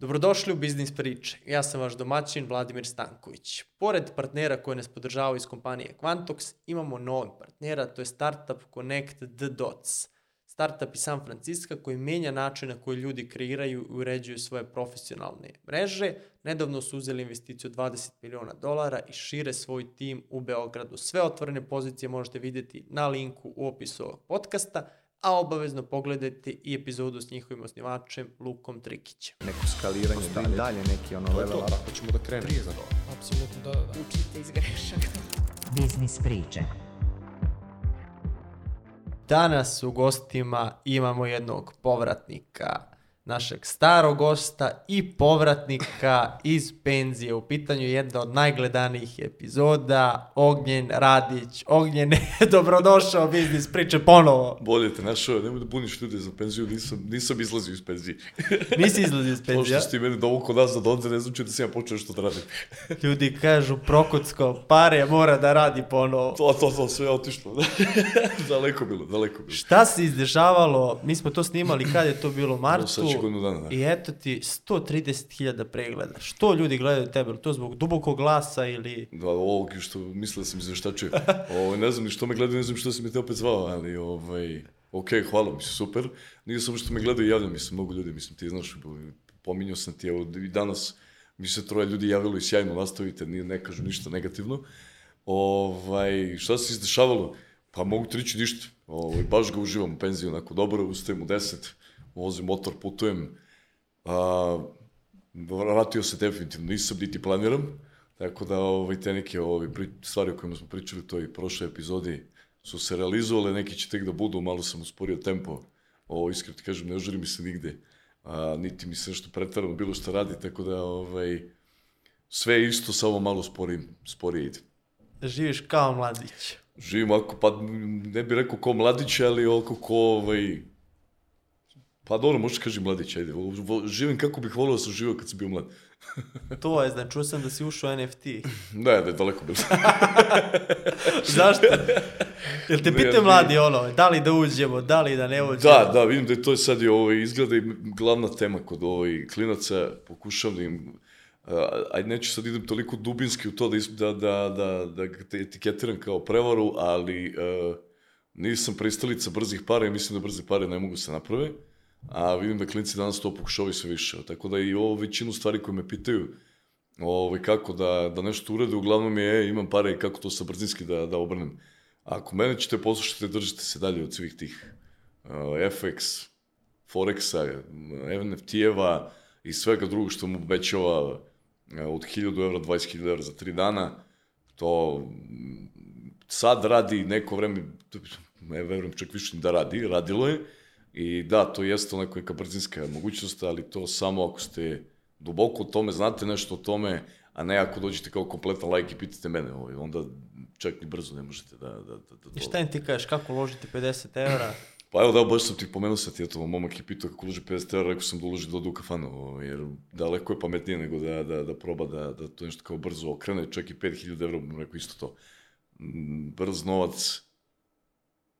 Dobrodošli u Biznis priče. Ja sam vaš domaćin Vladimir Stanković. Pored partnera koje nas podržavaju iz kompanije Quantox, imamo novog partnera, to je startup Connect the Dots. Startup iz San Francisco koji menja način na koji ljudi kreiraju i uređuju svoje profesionalne mreže. Nedavno su uzeli investiciju 20 miliona dolara i šire svoj tim u Beogradu. Sve otvorene pozicije možete vidjeti na linku u opisu ovog podcasta, a obavezno pogledajte i epizodu s njihovim osnivačem Lukom Trikićem. neko skaliranje, da i dalje neki ono To je level to, up. tako ćemo da krenemo. Prije za to. Apsolutno, da, da, da. učite iz grešaka. Biznis priče. Danas u gostima imamo jednog povratnika, našeg starog gosta i povratnika iz penzije. U pitanju je jedna od najgledanijih epizoda, Ognjen Radić. Ognjene, dobrodošao, biznis priče ponovo. Bolje te našao, nemoj da buniš ljude za penziju, nisam, nisam izlazio iz penzije. Nisi izlazio iz To penzija? što si ti meni dovukao nazad ovde, ne znači da sam ja počeo što da radim. Ljudi kažu, Prokocko, pare mora da radi ponovo. To, to, to, sve je otišlo. daleko bilo, daleko bilo. Šta se izdešavalo? Mi smo to snimali kad je to bilo u martu. Godinu dana, da. I eto ti 130.000 pregleda. Što ljudi gledaju tebe? To zbog dubokog glasa ili... Da, ovog što mislio sam izveštačio. Ovo, ne znam ni što me gledaju, ne znam što si me te opet zvao, ali ovaj, ok, hvala, mislim, super. Nije samo što me gledaju i javljaju, mislim, mnogo ljudi, mislim, ti znaš, pominjao sam ti, evo, i danas mi se troje ljudi javilo i sjajno nastavite, nije, ne kažu ništa negativno. Ovaj, šta se izdešavalo? Pa mogu ti reći ništa. Ovaj, baš ga uživam u penziju, onako dobro, ustajem u 10, vozim motor, putujem. A, vratio se definitivno, nisam niti planiram, tako da ovaj, te neke ovaj, pri, stvari o kojima smo pričali u toj prošloj epizodi su se realizovale, neki će tek da budu, malo sam usporio tempo, ovo, iskreno ti kažem, ne žuri mi se nigde, a, niti mi se nešto pretarano bilo što radi, tako da ovaj, sve isto, samo malo sporije, sporije ide. Živiš kao mladić. Živim ako, pa ne bih rekao ko mladić, ali oko ko, ovaj, pa dobro, možeš kaži mladić, ajde, živim kako bih volio da sam živio kad sam bio mlad. To je, znači, čuo sam da si ušao NFT. Ne, da je daleko bilo. Zašto? Jel te ne. mladi ono, da li da uđemo, da li da ne uđemo? da, da, vidim da je to sad i ovaj, izgleda i glavna tema kod ovaj, klinaca, pokušavam da im, ajde neću sad idem toliko dubinski u to da, da, da, da, da te etiketiram kao prevaru, ali uh, nisam pristalica brzih para i mislim da brze pare ne mogu se naprave, a vidim da klinci danas to pokušavaju sve više, tako da i ovo većinu stvari koje me pitaju ovaj, kako da, da nešto urede, uglavnom je, e, imam pare kako to sa brzinski da, da obrnem. Ako mene ćete poslušati, držite se dalje od svih tih uh, FX, Forexa, NFT-eva i svega drugog što mu obećava uh, od 1000 evra, 20.000 evra za 3 dana. To mm, sad radi neko vreme, ne verujem čak više da radi, radilo je. I da, to jeste onako neka brzinska mogućnost, ali to samo ako ste duboko u tome, znate nešto o tome, a ne ako dođete kao kompletan lajk i pitate mene, ovaj, onda čak ni brzo ne možete da... da, da, da I šta im ti kažeš, kako uložiti 50 evra? Pa evo da, baš sam ti pomenuo sad, eto, momak je pitao kako uloži 50 evra, rekao sam da uloži do u kafanu, ovaj, jer daleko je pametnije nego da, da, da proba da, da to nešto kao brzo okrene, čak i 5000 evra, bih rekao isto to. Mm, Brz novac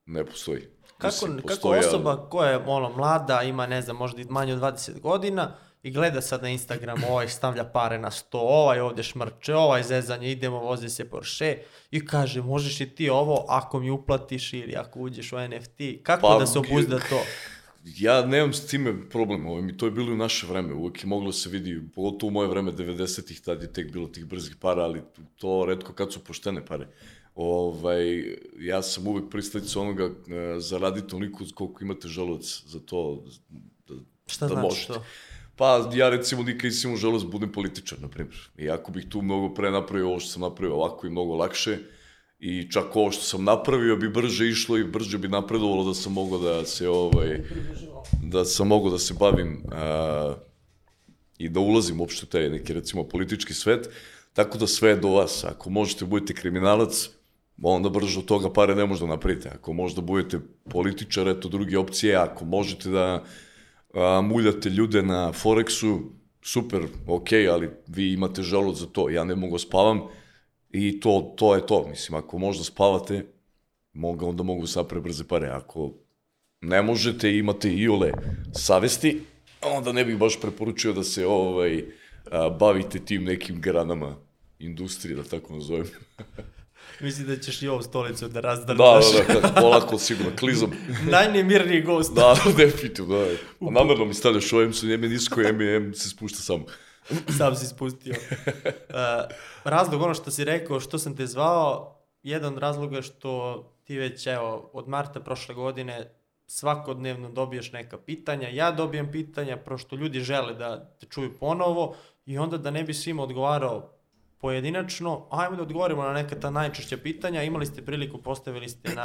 ne postoji. Kako, Mislim, kako osoba koja je ono, mlada, ima ne znam, možda i manje od 20 godina i gleda sad na Instagramu, ovaj stavlja pare na sto, ovaj ovdje šmrče, ovaj zezanje, idemo, vozi se Porsche i kaže, možeš i ti ovo ako mi uplatiš ili ako uđeš u NFT. Kako Pa, da se obuzda to? Ja nemam s time problem, ovaj, mi to je bilo i u naše vreme, uvek je moglo se vidi, pogotovo u moje vreme 90-ih, tad je tek bilo tih brzih para, ali to redko kad su poštene pare. Ovaj, ja sam uvek pristalica onoga e, zaraditi toliko koliko imate želudac za to da, Šta da znači možete. to? Pa ja recimo nikad nisam imao želudac da budem političar, na primjer. I ako bih tu mnogo pre napravio ovo što sam napravio ovako i mnogo lakše, i čak ovo što sam napravio bi brže išlo i brže bi napredovalo da sam mogao da se ovaj da sam mogao da se bavim a, i da ulazim uopšte u taj neki recimo politički svet, tako da sve je do vas. Ako možete da budete kriminalac, onda brže od toga pare ne možda napravite. Ako možda budete političar, eto druge opcije, ako možete da a, muljate ljude na Forexu, super, ok, ali vi imate žalud za to, ja ne mogu da spavam i to, to je to. Mislim, ako možda spavate, mogu, onda mogu sa prebrze pare. Ako ne možete, imate i ole savesti, onda ne bih baš preporučio da se ovaj, a, bavite tim nekim granama industrije, da tako nazovem. Mislim da ćeš i ovu stolicu da razdrnaš. Da, da, da, kad polako, sigurno, klizom. Najnemirniji gost. Da, definitivno, da. Pa namerno mi stavljaš ovo, em su njeme nisko, em se spušta samo. Sam si spustio. Uh, razlog, ono što si rekao, što sam te zvao, jedan od razloga je što ti već, evo, od marta prošle godine svakodnevno dobiješ neka pitanja, ja dobijem pitanja, prošto ljudi žele da te čuju ponovo i onda da ne bi svima odgovarao pojedinačno, ajmo da odgovorimo na neka ta najčešća pitanja, imali ste priliku, postavili ste na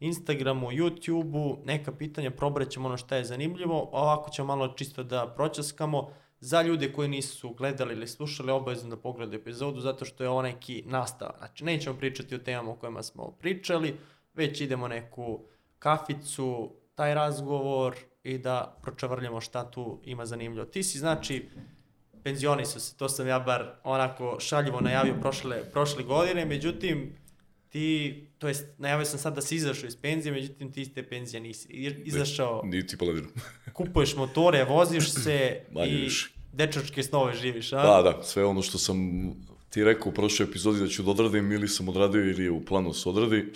Instagramu, YouTubeu, neka pitanja, probrat ćemo ono šta je zanimljivo, ovako ćemo malo čisto da pročaskamo, za ljude koji nisu gledali ili slušali, obavezno da pogledaju epizodu, zato što je ovo neki nastava. Znači, nećemo pričati o temama o kojima smo pričali, već idemo neku kaficu, taj razgovor i da pročavrljamo šta tu ima zanimljivo. Ti si, znači, penzionisao se, to sam ja bar onako šaljivo najavio prošle, prošle godine, međutim, ti, to jest, najavio sam sad da si izašao iz penzije, međutim ti iz te penzije nisi I- izašao, Nije ti planiram. kupuješ motore, voziš se Manje i više. dečačke snove živiš, a? Da, da, sve ono što sam ti rekao u prošloj epizodi da ću da odradim ili sam odradio ili je u planu da se odradi.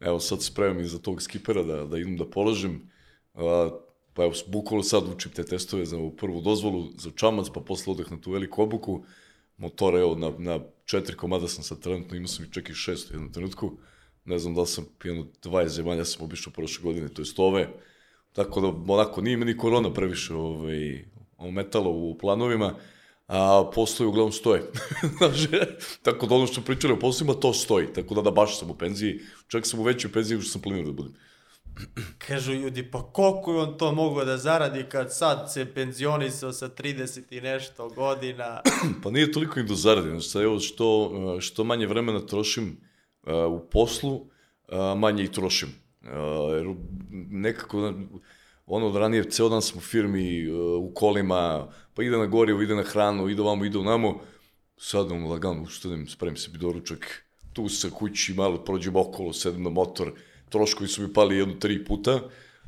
Evo sad spremam iza tog skipera da, da idem da položim. A, pa evo, bukvalno sad učim te testove za prvu dozvolu za čamac, pa posle odeh na tu veliku obuku. Motora, evo, na, na četiri komada sam sad trenutno, imao sam i čak i šest u jednom trenutku. Ne znam da sam jedno 20 zemalja sam obišao prošle godine, to jest ove. Tako da, onako, nije me ni korona previše ovaj, ometalo u planovima, a poslovi uglavnom stoje. Znaš, tako da ono što pričali o poslovima, to stoji. Tako da da baš sam u penziji, čak sam u većoj penziji što sam planirao da budem. Kažu ljudi, pa koliko je on to mogao da zaradi kad sad se penzionisao sa 30 i nešto godina? Pa nije toliko i do zarade, znači evo što, uh, što manje vremena trošim uh, u poslu, uh, manje i trošim. Uh, Jer nekako, ono od ranije, ceo dan sam u firmi, uh, u kolima, pa ide na gorivo, ide na hranu, ide ovamo, ide onamo, sad ono lagano ustanem, spremim sebi doručak, tu sa kući, malo prođem okolo, sedem na motor, troškovi su mi pali jedno tri puta,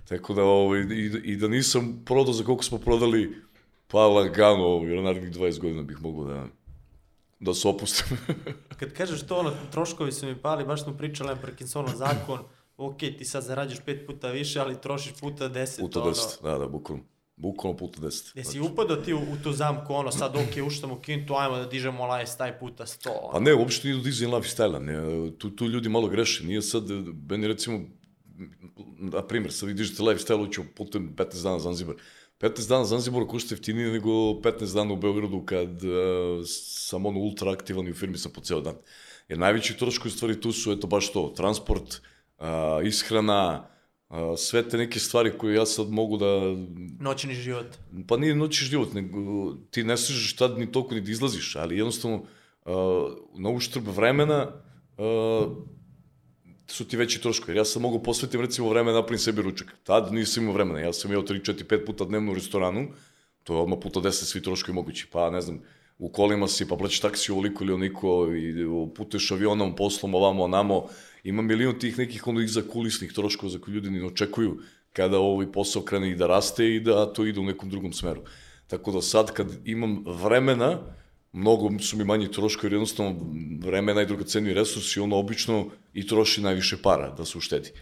tako da, ovaj, i, i da nisam prodao za koliko smo prodali, pa lagano, ovaj, na narednih 20 godina bih mogao da, da se opustim. Kad kažeš to, ono, troškovi su mi pali, baš smo pričali na Parkinsonov zakon, ok, ti sad zarađaš pet puta više, ali trošiš puta deset. puta ono. 10, da, da, bukvalno. Буквално по 10. Не си значи- упадо ти у ту замко, оно, сад оке, уште му кинто, ајмо да дижемо лајстај пута 100. Па не, обично не до да дизајн лайфстајла, не, ту, ту луѓе мало греши, ние сад, бени рецимо, на пример, сад ви дижите лайфстајл, ќе потем 15 дана Занзибар. 15 дана Занзибар кошта втини него 15 дана у Белграду, кад само на ултра активни фирми са по цел дан. Е највеќи трошко ствари ту су, ето баш тоа, транспорт, исхрана, sve te neke stvari koje ja sad mogu da Noćni život. pa nije noći život, nego ti ne stižeš tad ni toliko ni da izlaziš, ali jednostavno uh, na uštrb vremena uh, su ti veći troškovi. Jer ja sam mogu posvetim recimo vreme da napravim sebi ručak. Tad nisam imao vremena. Ja sam jeo 3, 4, 5 puta dnevno u restoranu. To je odmah puta 10 svi troškovi mogući. Pa ne znam, u kolima si, pa plaćaš taksi ovoliko ili onoliko, i putuješ avionom, poslom, ovamo, onamo. Ima milion tih nekih ono iza kulisnih troškova za koje ljudi ne očekuju kada ovaj posao krene i da raste i da to ide u nekom drugom smeru. Tako da sad kad imam vremena, mnogo su mi manji troškovi, jer jednostavno vreme je najdragoceniji resurs i ono obično i troši najviše para da se uštedi.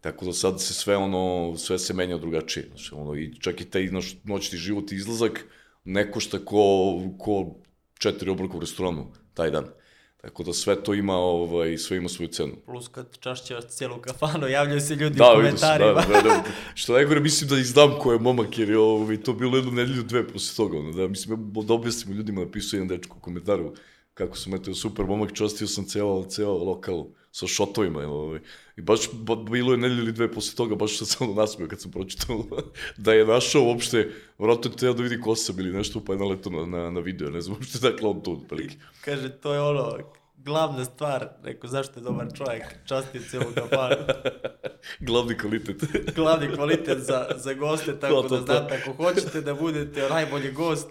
Tako da sad se sve ono, sve se menja drugačije. Znači, ono, i čak i taj noć, noćni život i izlazak ne košta ko, ko četiri obroka u restoranu taj dan. Tako da sve to ima, ovaj, sve ima svoju cenu. Plus kad čašćevaš cijelu kafanu, javljaju se ljudi Da, u komentarima. da, da, da. Što najgore, mislim da i znam ko je momak, jer je ovaj, to bilo jednu nedelju, dve posle toga. Ono, da, mislim, da objasnimo ljudima, napisao jedan dečko u komentaru kako sam eto super momak, častio sam ceo, ceo lokal sa šotovima. Ovaj. I baš ba, bilo je nedelju ili dve posle toga, baš sam se ono nasmio kad sam pročitao da je našao uopšte, vratno je teo da vidi ko sam ili nešto, pa je naleto na, na, na video, ne znam uopšte dakle on to otprilike. Kaže, to je ono, glavna stvar, rekao, zašto je dobar čovjek, častio cijelu kafanu. Glavni kvalitet. Glavni kvalitet za, za goste, tako To, to, da to. znate, ako hoćete da budete najbolji gost,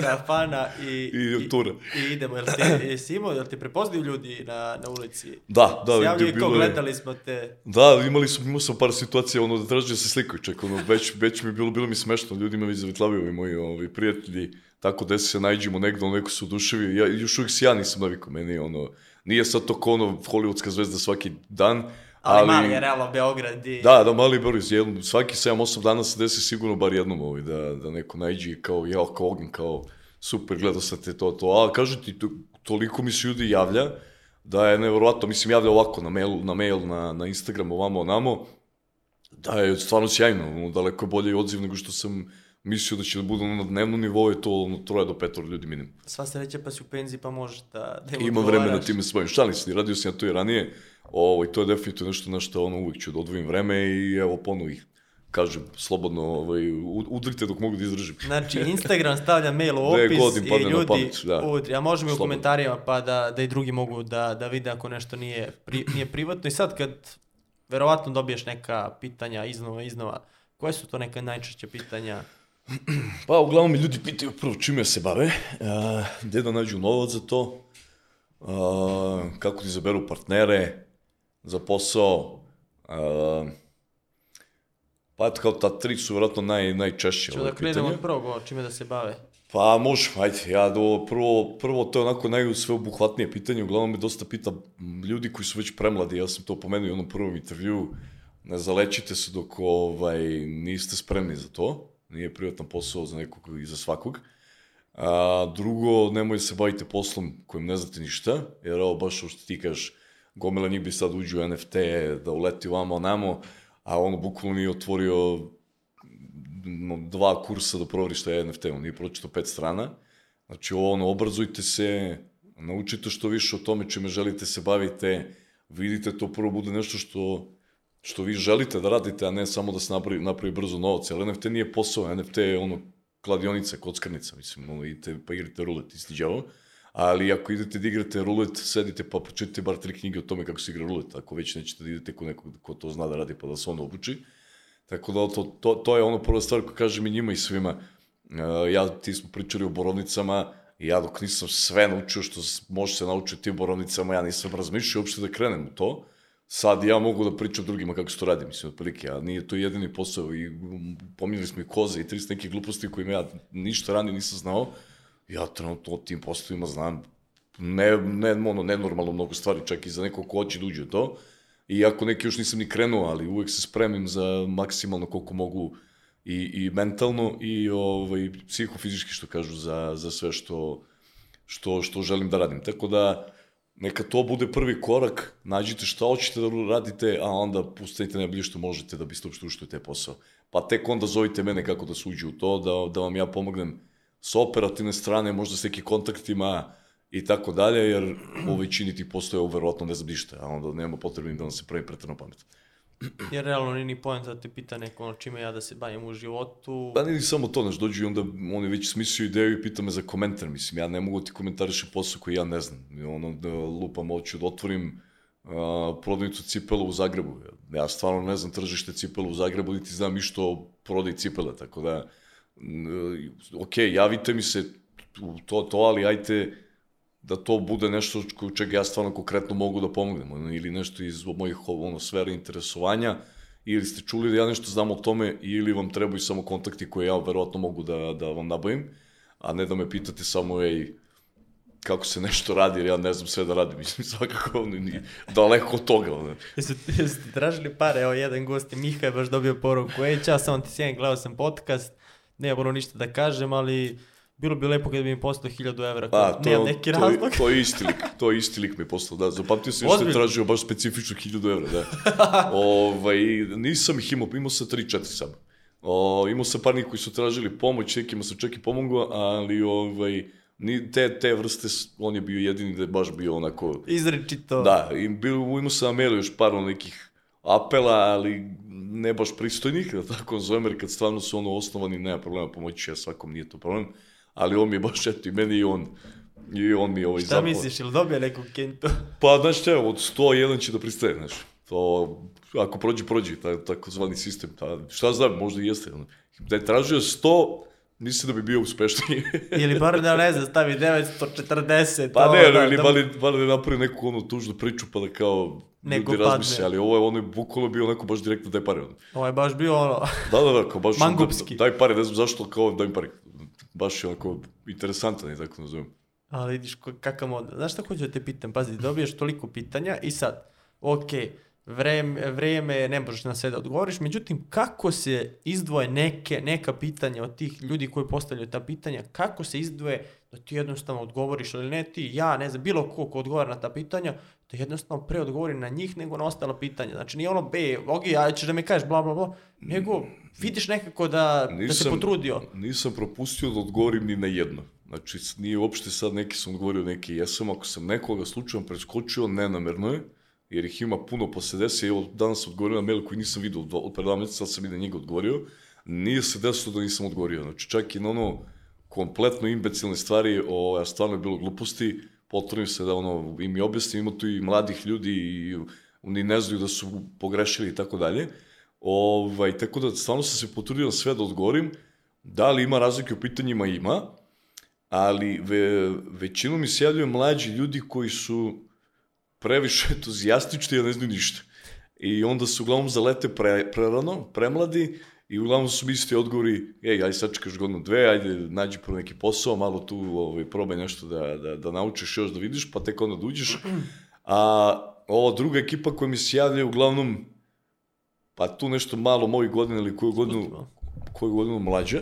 kafana i, I tura. I, idemo. Jel ti, jesi imao, jel ti prepoznaju ljudi na, na ulici? Da, da, Se javljaju i bilo je- gledali smo te. Da, imali smo, imao sam par situacija, ono, da traže da se slikaju, čak, ono, već, već mi je bilo, bilo mi smešno, ljudi me već zavitlavaju, ovi moji ovi, prijatelji, tako da se nađemo negdje, ono, neko se oduševi, ja, još uvijek se ja nisam navikao, meni, ono, nije sad to ko ono, hollywoodska zvezda svaki dan, Ali, ali, mali je realno Beograd i... Da, da, mali broj, jednom, svaki 7-8 dana se desi sigurno bar jednom ovaj, da, da neko najđe i kao, ja, kao ognjen, kao, super, gledao sam te to, to, a kažu ti, to, toliko mi se ljudi javlja, da je nevjerovatno, mislim, javlja ovako na mail, na, mail, na, na Instagram, ovamo, onamo, da je stvarno sjajno, ono, daleko je bolje odziv nego što sam mislio da će da bude na dnevnom nivou, je to ono, troje do petoro ljudi minimum. Sva sreća pa si u penziji pa možeš da, da im Ima vremena odgovaraš. time bavim. Šalim se, radio sam ja to i ranije. Ovo, to je definitivno nešto na što ono, uvijek ću da odvojim vreme i evo ponovo ih kažem slobodno ovaj, udrite dok mogu da izdržim. Znači, Instagram stavlja mail u opis i ljudi pamet, da. udri. A možemo i u komentarima pa da, da i drugi mogu da, da vide ako nešto nije, pri, nije privatno. I sad kad verovatno dobiješ neka pitanja iznova, iznova, koje su to neka najčešća pitanja? Pa uglavnom me ljudi pitaju prvo čime se bave, a, gde da nađu novac za to, a, kako da izaberu partnere za posao, a, pa eto kao ta tri su vjerojatno naj, najčešće ove da krenemo od prvog, čime da se bave. Pa može, ajde, ja do, prvo, prvo to je onako najsveobuhvatnije pitanje, uglavnom me dosta pita ljudi koji su već premladi, ja sam to pomenuo i u onom prvom intervju, ne zalečite se dok ovaj, niste spremni za to, nije privatan posao za nekog i za svakog. A, drugo, nemoj se bavite poslom kojim ne znate ništa, jer ovo baš što ti kažeš, gomila njih bi sad uđu u NFT, da uleti vamo onamo, a ono bukvalno nije otvorio dva kursa da proveri šta je NFT, on nije pročito pet strana. Znači, ono, obrazujte se, naučite što više o tome čime želite se bavite, vidite to prvo bude nešto što, što vi želite da radite, a ne samo da se napravi, napravi brzo novac, jer NFT nije posao, NFT je ono kladionica, kockarnica, mislim, ono, idete pa igrate rulet, isti đavo, ali ako idete da igrate rulet, sedite pa pročitajte bar tri knjige o tome kako se igra rulet, ako već nećete da idete kod nekog ko to zna da radi pa da se ono obuči. Tako da to, to, to je ono prva stvar koju kažem i njima i svima. E, ja, ti smo pričali o borovnicama ja dok nisam sve naučio što može se naučiti tim borovnicama, ja nisam razmišljao uopšte da krenem u to. Sad ja mogu da pričam drugima kako se to radi, mislim, otprilike, a nije to jedini posao i pominjali smo i koze i 300 nekih gluposti kojima ja ništa ranije nisam znao. Ja trenutno o tim poslovima znam ne, ne, ono, nenormalno mnogo stvari, čak i za nekog ko hoće da uđe u to. Iako neki još nisam ni krenuo, ali uvek se spremim za maksimalno koliko mogu i, i mentalno i ovaj, psihofizički, što kažu, za, za sve što, što, što želim da radim. Tako da, neka to bude prvi korak, nađite šta hoćete da radite, a onda pustite najbolje što možete da biste uopšte ušli u taj posao. Pa tek onda zovite mene kako da se uđe u to, da, da vam ja pomognem sa operativne strane, možda s nekim kontaktima i tako dalje, jer u većini tih postoje verovatno ne znam ništa, a onda nema potrebe da nam se pravi pretrano pamet. Jer realno nije ni poenta da te pita neko ono, čime ja da se bavim u životu. Pa nije samo to, znaš, dođu i onda on je već smislio ideju i pita me za komentar, mislim, ja ne mogu da ti komentarišem posao koji ja ne znam. Ono, da lupam oću, da otvorim a, prodavnicu cipela u Zagrebu. Ja stvarno ne znam tržište cipela u Zagrebu, niti znam ništa o prodaji cipela, tako da, ok, javite mi se u to, to, ali ajte da to bude nešto čega ja stvarno konkretno mogu da pomognem, ili nešto iz mojih ono, sfera interesovanja, ili ste čuli da ja nešto znam o tome, ili vam trebaju samo kontakti koje ja verovatno mogu da, da vam nabavim, a ne da me pitate samo, ej, kako se nešto radi, jer ja ne znam sve da radim, mislim, svakako ono, ni, daleko od toga. Ono. Ti tražili pare? Evo, jedan gost je Miha je baš dobio poruku. Ej, čas, samo ti sjedim, gledao sam podcast. Nemam ono ništa da kažem, ali bilo bi lepo kad bi mi poslao 1000 evra. Pa, to, Nemam neki to, razlog. to je isti lik, to je isti lik mi je poslao, da, zapamtio sam što je Ozbiljno? tražio baš specifično 1000 evra, da. ovaj, nisam ih imao, imao sam 3-4 samo. O, imao sam par njih koji su tražili pomoć, nekima sam čak i pomogao, ali ovaj, ni, te, te vrste, on je bio jedini da je baš bio onako, Izrečito. da, i bil, imao sam na mailu još par nekih apela, ali ne baš pristojnih, da tako zovem, jer kad stvarno su ono osnovani, nema problema, pomoći ja svakom, nije to problem, ali on mi je baš, eto, i meni i on, i on mi je ovaj Šta zapao. misliš, ili dobio neku kentu? Pa, znaš šta, od 101 će da pristaje, znaš. To, ako prođe, prođe, taj takozvani sistem. Ta, šta znam, možda i jeste. ono. Da je tražio 100, mislim da bi bio uspešniji. Ili bar da ne znam, stavi 940. pa ne, da, ili da, bar, bar da napravi neku onu tužnu priču pa da kao Neko ljudi razmisle, ali ovo je ono bukvalno bio neko baš direktno daj pare. ono. Ovo je baš bio ono, Da, da, da, kao baš ono, Mangupski. daj pare, ne znam zašto, kao daj pare. Baš je onako interesantan, i tako nazovem. ali vidiš kakav model. Znaš šta hoću da te pitam? Pazi, dobiješ toliko pitanja i sad, ok, vreme, vreme ne možeš na sve da odgovoriš, međutim, kako se izdvoje neke, neka pitanja od tih ljudi koji postavljaju ta pitanja, kako se izdvoje da ti jednostavno odgovoriš ili ne ti, ja, ne znam, bilo ko ko odgovara na ta pitanja, da jednostavno pre odgovori na njih nego na ostala pitanja. Znači nije ono, be, ok, ja ćeš da mi kažeš bla bla bla, nego vidiš nekako da, da se potrudio. Nisam propustio da odgovorim ni na jedno. Znači, nije uopšte sad neki sam odgovorio, neki jesam. Ako sam nekoga slučajno preskočio, nenamerno je, jer ih ima puno posle desi. Evo, danas odgovorio na mail koji nisam vidio od, pre dva meseca, sad sam i na njega odgovorio. Nije se desilo da nisam odgovorio. Znači, čak i na ono kompletno imbecilne stvari, o, ja stvarno je bilo gluposti, potrudim se da ono, im i objasnim, ima tu i mladih ljudi i oni ne znaju da su pogrešili i tako dalje. Ovaj, tako da stvarno sam se potrudio na sve da odgovorim. Da li ima razlike u pitanjima? Ima. Ali ve, većinom mi se javljaju mlađi ljudi koji su previše entuzijastični, a ne znaju ništa. I onda se uglavnom zalete pre, prerano, premladi, i uglavnom su mi isti odgovori, ej, ajde sad čekaš godinu dve, ajde nađi prvo neki posao, malo tu ovaj, probaj nešto da, da, da naučiš još da vidiš, pa tek onda da uđeš. A ova druga ekipa koja mi se javlja uglavnom, pa tu nešto malo mojih godina ili koju godinu, koju godinu mlađe,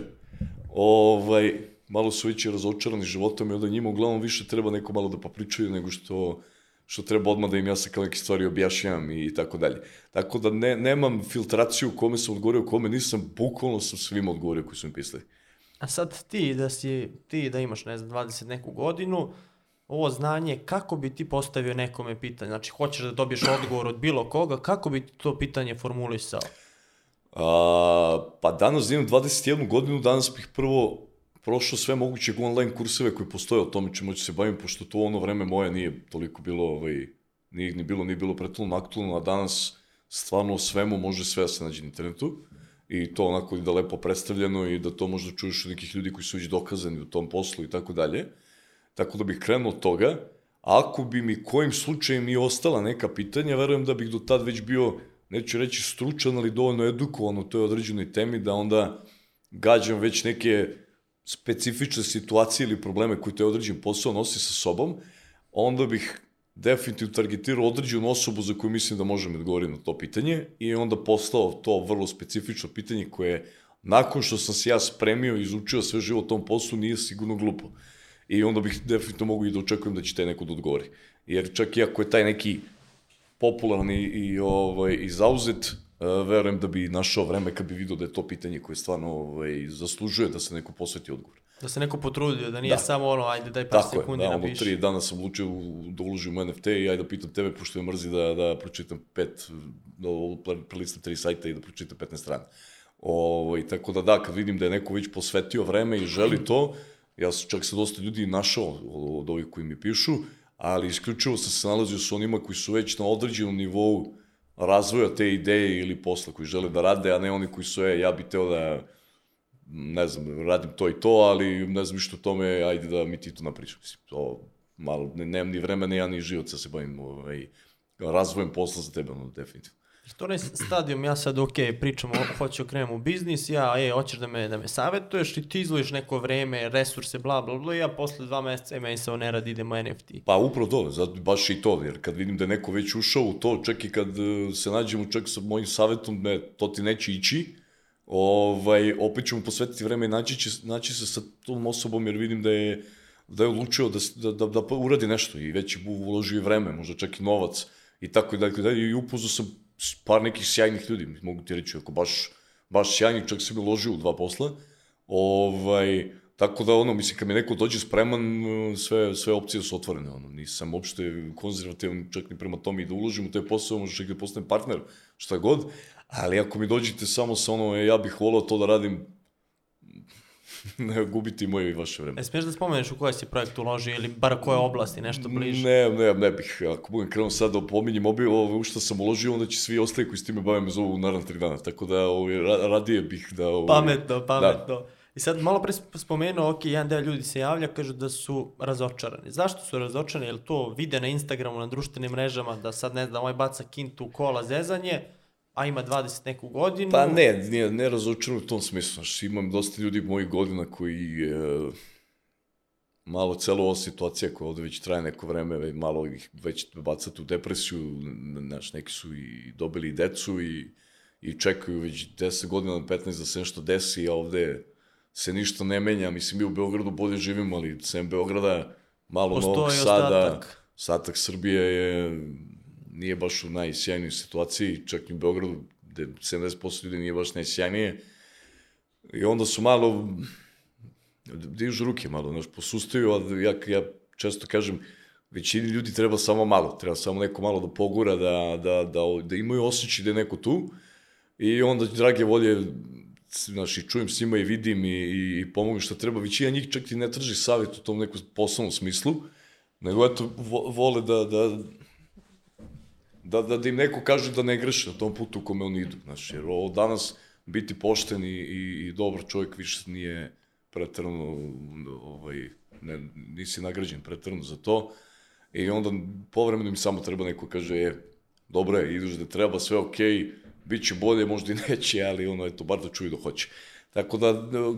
ovaj, malo su već i razočarani životom i onda njima uglavnom više treba neko malo da popričaju nego što što treba odmah da im ja sad kao neke stvari objašnjavam i tako dalje. Tako da ne, nemam filtraciju kome sam odgovorio, kome nisam, bukvalno sam svima odgovorio koji su mi pisali. A sad ti da si, ti da imaš, ne znam, 20 neku godinu, ovo znanje, kako bi ti postavio nekome pitanje? Znači, hoćeš da dobiješ odgovor od bilo koga, kako bi ti to pitanje formulisao? A, pa danas imam 21 godinu, danas bih prvo prošao sve moguće online kurseve koji postoje o tome čemu ću se bavim, pošto to ono vreme moje nije toliko bilo, ovaj, nije ni bilo, nije bilo pretolno aktualno, a danas stvarno svemu može sve da se nađe na internetu i to onako da lepo predstavljeno i da to možda čuješ od nekih ljudi koji su već dokazani u tom poslu i tako dalje. Tako da bih krenuo od toga. Ako bi mi kojim slučajem i ostala neka pitanja, verujem da bih do tad već bio, neću reći stručan, ali dovoljno edukovan u toj određenoj temi, da onda gađam već neke specifične situacije ili probleme koji te određen posao nosi sa sobom, onda bih definitivno targetirao određenu osobu za koju mislim da možem odgovoriti na to pitanje i onda poslao to vrlo specifično pitanje koje nakon što sam se ja spremio i izučio sve živo o tom poslu nije sigurno glupo. I onda bih definitivno mogu i da očekujem da će taj neko da odgovori. Jer čak i ako je taj neki popularan i, ovaj, i zauzet, verujem da bi našao vreme kad bi vidio da je to pitanje koje stvarno ovaj, zaslužuje da se neko posveti odgovor. Da se neko potrudio, da nije Da. samo ono, ajde daj par Tako je, sekundi da, ono, napiši. tri dana sam odlučio da uložim u NFT i ajde da pitam tebe, pošto je mrzi da, da pročitam pet, da pre- prelistam tri sajta i da pročitam 15 strana. Ovo, i tako da da, kad vidim da je neko već posvetio vreme i želi to, ja sam čak se dosta ljudi našao od ovih koji mi pišu, ali isključivo sam se nalazio sa onima koji su već na određenom nivou razvoja te ideje ili posla koji žele da rade, a ne oni koji su, e, ja bih teo da ne znam, radim to i to, ali ne znam ništa o tome, ajde da mi ti to napričam. Mislim, to malo, ne, nemam ni vremena, ja ni život se bavim ovaj, razvojem posla za tebe, ono, definitivno. Jer To je onaj stadijum, ja sad, ok, pričamo, hoću krenem u biznis, ja, e, hoćeš da me, da me savjetuješ i ti izlojiš neko vreme, resurse, bla, bla, bla, ja posle dva meseca, e, meni se ne radi, idemo NFT. Pa upravo to, zato baš i to, jer kad vidim da je neko već ušao u to, čak i kad eh, se nađemo čak sa mojim savjetom, ne, to ti neće ići, ovaj, opet ću mu posvetiti vreme i naći, će, naći se sa tom osobom, jer vidim da je, da je odlučio da, da, da, da uradi nešto i već je uložio i vreme, možda čak i novac i tako i dalje, dalje. i upoznao sam par nekih sjajnih ljudi, mogu ti reći, ako baš, baš sjajnih, čak sam i uložio u dva posla, ovaj, tako da ono, mislim, kad mi neko dođe spreman, sve, sve opcije su otvorene, ono, nisam uopšte konzervativan čak ni prema tome i da uložim u taj posao, možda čak i da postanem partner, šta god, ali ako mi dođete samo sa ono, e, ja bih volao to da radim, gubiti moje i vaše vreme. E, smiješ da spomeneš u koje si projekt uložio ili bar koje oblasti, nešto bliže? Ne, ne, ne bih, ako budem krenuo sad da pominjem obi, ovo u što sam uložio, onda će svi ostali koji s time bave me zovu naravno tri dana, tako da ovaj, ra- radije bih da... Ovaj, Pametno, pametno. I sad malo pre sp- spomenuo, ok, jedan deo ljudi se javlja, kažu da su razočarani. Zašto su razočarani? Jel to vide na Instagramu, na društvenim mrežama, da sad ne znam, ovaj baca kintu u kola zezanje, a ima 20 neku godinu? Pa ne, ne, ne razočaran u tom smislu. Znaš, imam dosta ljudi mojih godina koji e, malo celo ova situacija koja ovde već traje neko vreme, malo ih već bacati u depresiju, znaš, neki su i dobili i decu i, i čekaju već 10 godina, 15 da se nešto desi, a ovde se ništa ne menja. Mislim, mi u Beogradu bolje živimo, ali sem Beograda, malo Postoji Novog Sada, ostatak. ostatak Srbije je, nije baš u najsjajnijoj situaciji, čak i u Beogradu, gde 70% ljudi nije baš najsjajnije. I onda su malo, dižu ruke malo, znaš, posustaju, a ja, ja često kažem, većini ljudi treba samo malo, treba samo neko malo da pogura, da, da, da, da imaju osjećaj da je neko tu i onda, drage volje, znaš, i čujem s njima i vidim i, i, i pomogem šta treba, većina njih čak i ne traži savjet u tom nekom poslovnom smislu, nego eto, vo, vole da, da, da, da, da im neko kaže da ne greše na tom putu u kome oni idu, znaš, jer ovo danas biti pošten i, i, i dobar čovjek više nije pretrano, ovaj, ne, nisi nagrađen pretrano za to, i onda povremeno im samo treba neko kaže, e, dobro je, ideš da treba, sve okej, okay, bit će bolje, možda i neće, ali ono, eto, bar da čuju da hoće. Tako da,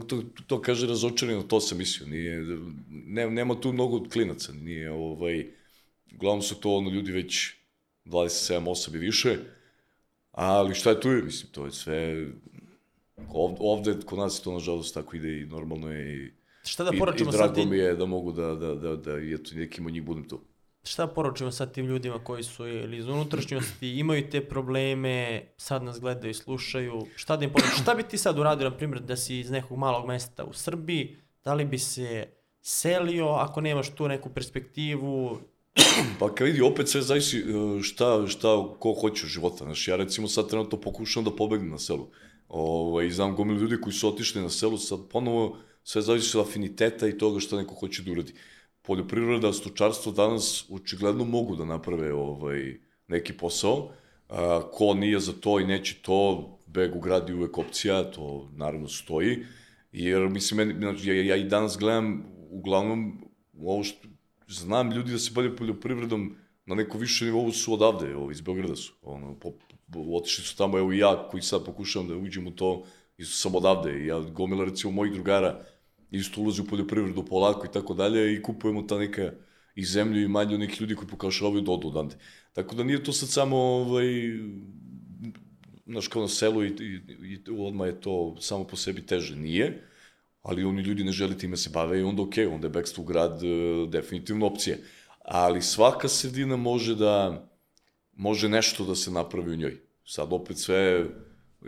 to, to kaže razočarano, to sam mislio, nije, ne, nema tu mnogo klinaca, nije, ovaj, uglavnom su to ono ljudi već 27, 8 i više, ali šta je tu, mislim, to je sve, ovde, ovde kod nas to nažalost tako ide i normalno je i, Šta da i, i poručimo sad drago tim, mi je da mogu da, da, da, da i eto, nekim od njih budem tu. šta da poručimo sad tim ljudima koji su ili iz unutrašnjosti, imaju te probleme, sad nas gledaju i slušaju, šta da im poručimo? Šta bi ti sad uradio, na primjer, da si iz nekog malog mesta u Srbiji, da li bi se selio ako nemaš tu neku perspektivu, Pa kad vidi, opet sve zavisi e, šta, šta, ko hoće u života. Znaš, ja recimo sad trenutno pokušavam da pobegnem na selu. Ovaj, znam gomilu ljudi koji su otišli na selu, sad ponovo sve zavisi od afiniteta i toga šta neko hoće da uradi. Poljoprivreda, stočarstvo danas očigledno mogu da naprave ovaj, neki posao. A, ko nije za to i neće to, beg u grad je uvek opcija, to naravno stoji. Jer, mislim, meni, znači, ja, ja i danas gledam, uglavnom, ovo što, znam ljudi da se bave poljoprivredom na neko više nivou su odavde, evo, iz Beograda su. Ono, po, po, otišli su tamo, evo i ja koji sad pokušavam da uđem u to, isto sam odavde. I ja gomila recimo mojih drugara isto ulazi u poljoprivredu polako i tako dalje i kupujemo ta neka i zemlju i manje od nekih ljudi koji pokušavaju da odu odande. Tako da nije to sad samo ovaj, znaš, kao na selu i, i, i odmah je to samo po sebi teže. Nije, ali oni ljudi ne žele time se bave i onda okay, onda je bekstvo u grad e, definitivno opcija. Ali svaka sredina može da, može nešto da se napravi u njoj. Sad opet sve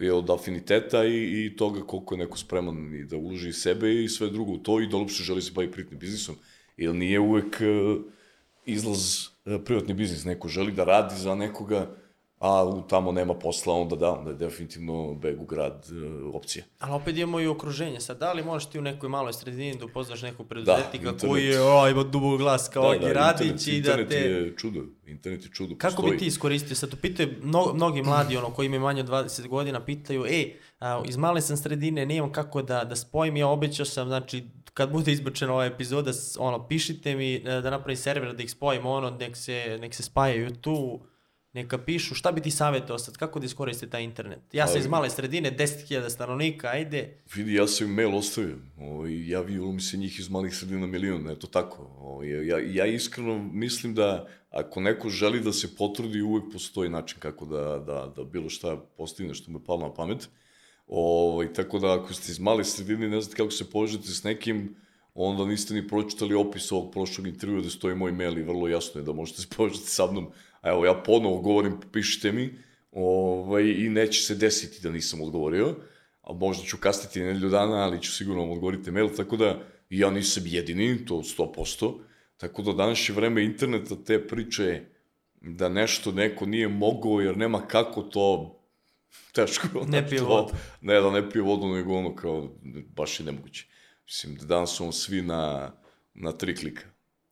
je od afiniteta i, i toga koliko je neko spreman i da uloži sebe i sve drugo u to i da uopšte želi se bavi privatnim biznisom. Jer nije uvek e, izlaz e, privatni biznis. Neko želi da radi za nekoga, a tamo nema posla, onda da, onda je definitivno beg u grad e, opcija. ali opet imamo i okruženje. Sad, da li možeš ti u nekoj maloj sredini da upoznaš nekog preduzetnika internet. koji je, o, ima dubog glas kao da, Radić internet, i da internet te... je čudo, internet je čudo. Kako postoji. bi ti iskoristio? Sad to pitaju mno, mnogi mladi ono, koji imaju manje od 20 godina, pitaju, ej, a, iz male sam sredine, nemam kako da, da spojim, ja obećao sam, znači, kad bude izbačena ova epizoda, ono, pišite mi e, da napravim server, da ih spojim, ono, nek se, nek se spajaju tu, neka pišu, šta bi ti savjetao sad, kako da iskoriste taj internet? Ja sam iz male sredine, 10.000 stanovnika, ajde, Vidi, ja sam im mail ostavio. Ovaj, javio mi se njih iz malih sredina milion, eto tako. Ovaj, ja, ja iskreno mislim da ako neko želi da se potrudi, uvek postoji način kako da, da, da bilo šta postigne što mu je palo na pamet. Ovaj, tako da ako ste iz male sredine ne znate kako se povežete s nekim, onda niste ni pročitali opis ovog prošlog intervjua da stoji moj mail i vrlo jasno je da možete se povežati sa mnom. A evo, ja ponovo govorim, pišite mi ovaj, i neće se desiti da nisam odgovorio a možda ću kasniti nedelju dana, ali ću sigurno vam odgovoriti mail, tako da ja nisam jedini, to 100%, tako da danas je vreme interneta te priče da nešto neko nije mogao jer nema kako to teško. Ne znaš, pije to- vodu. Ne da ne pije vodu, nego ono kao, baš je nemoguće. Mislim, da danas vam svi na, na tri klika.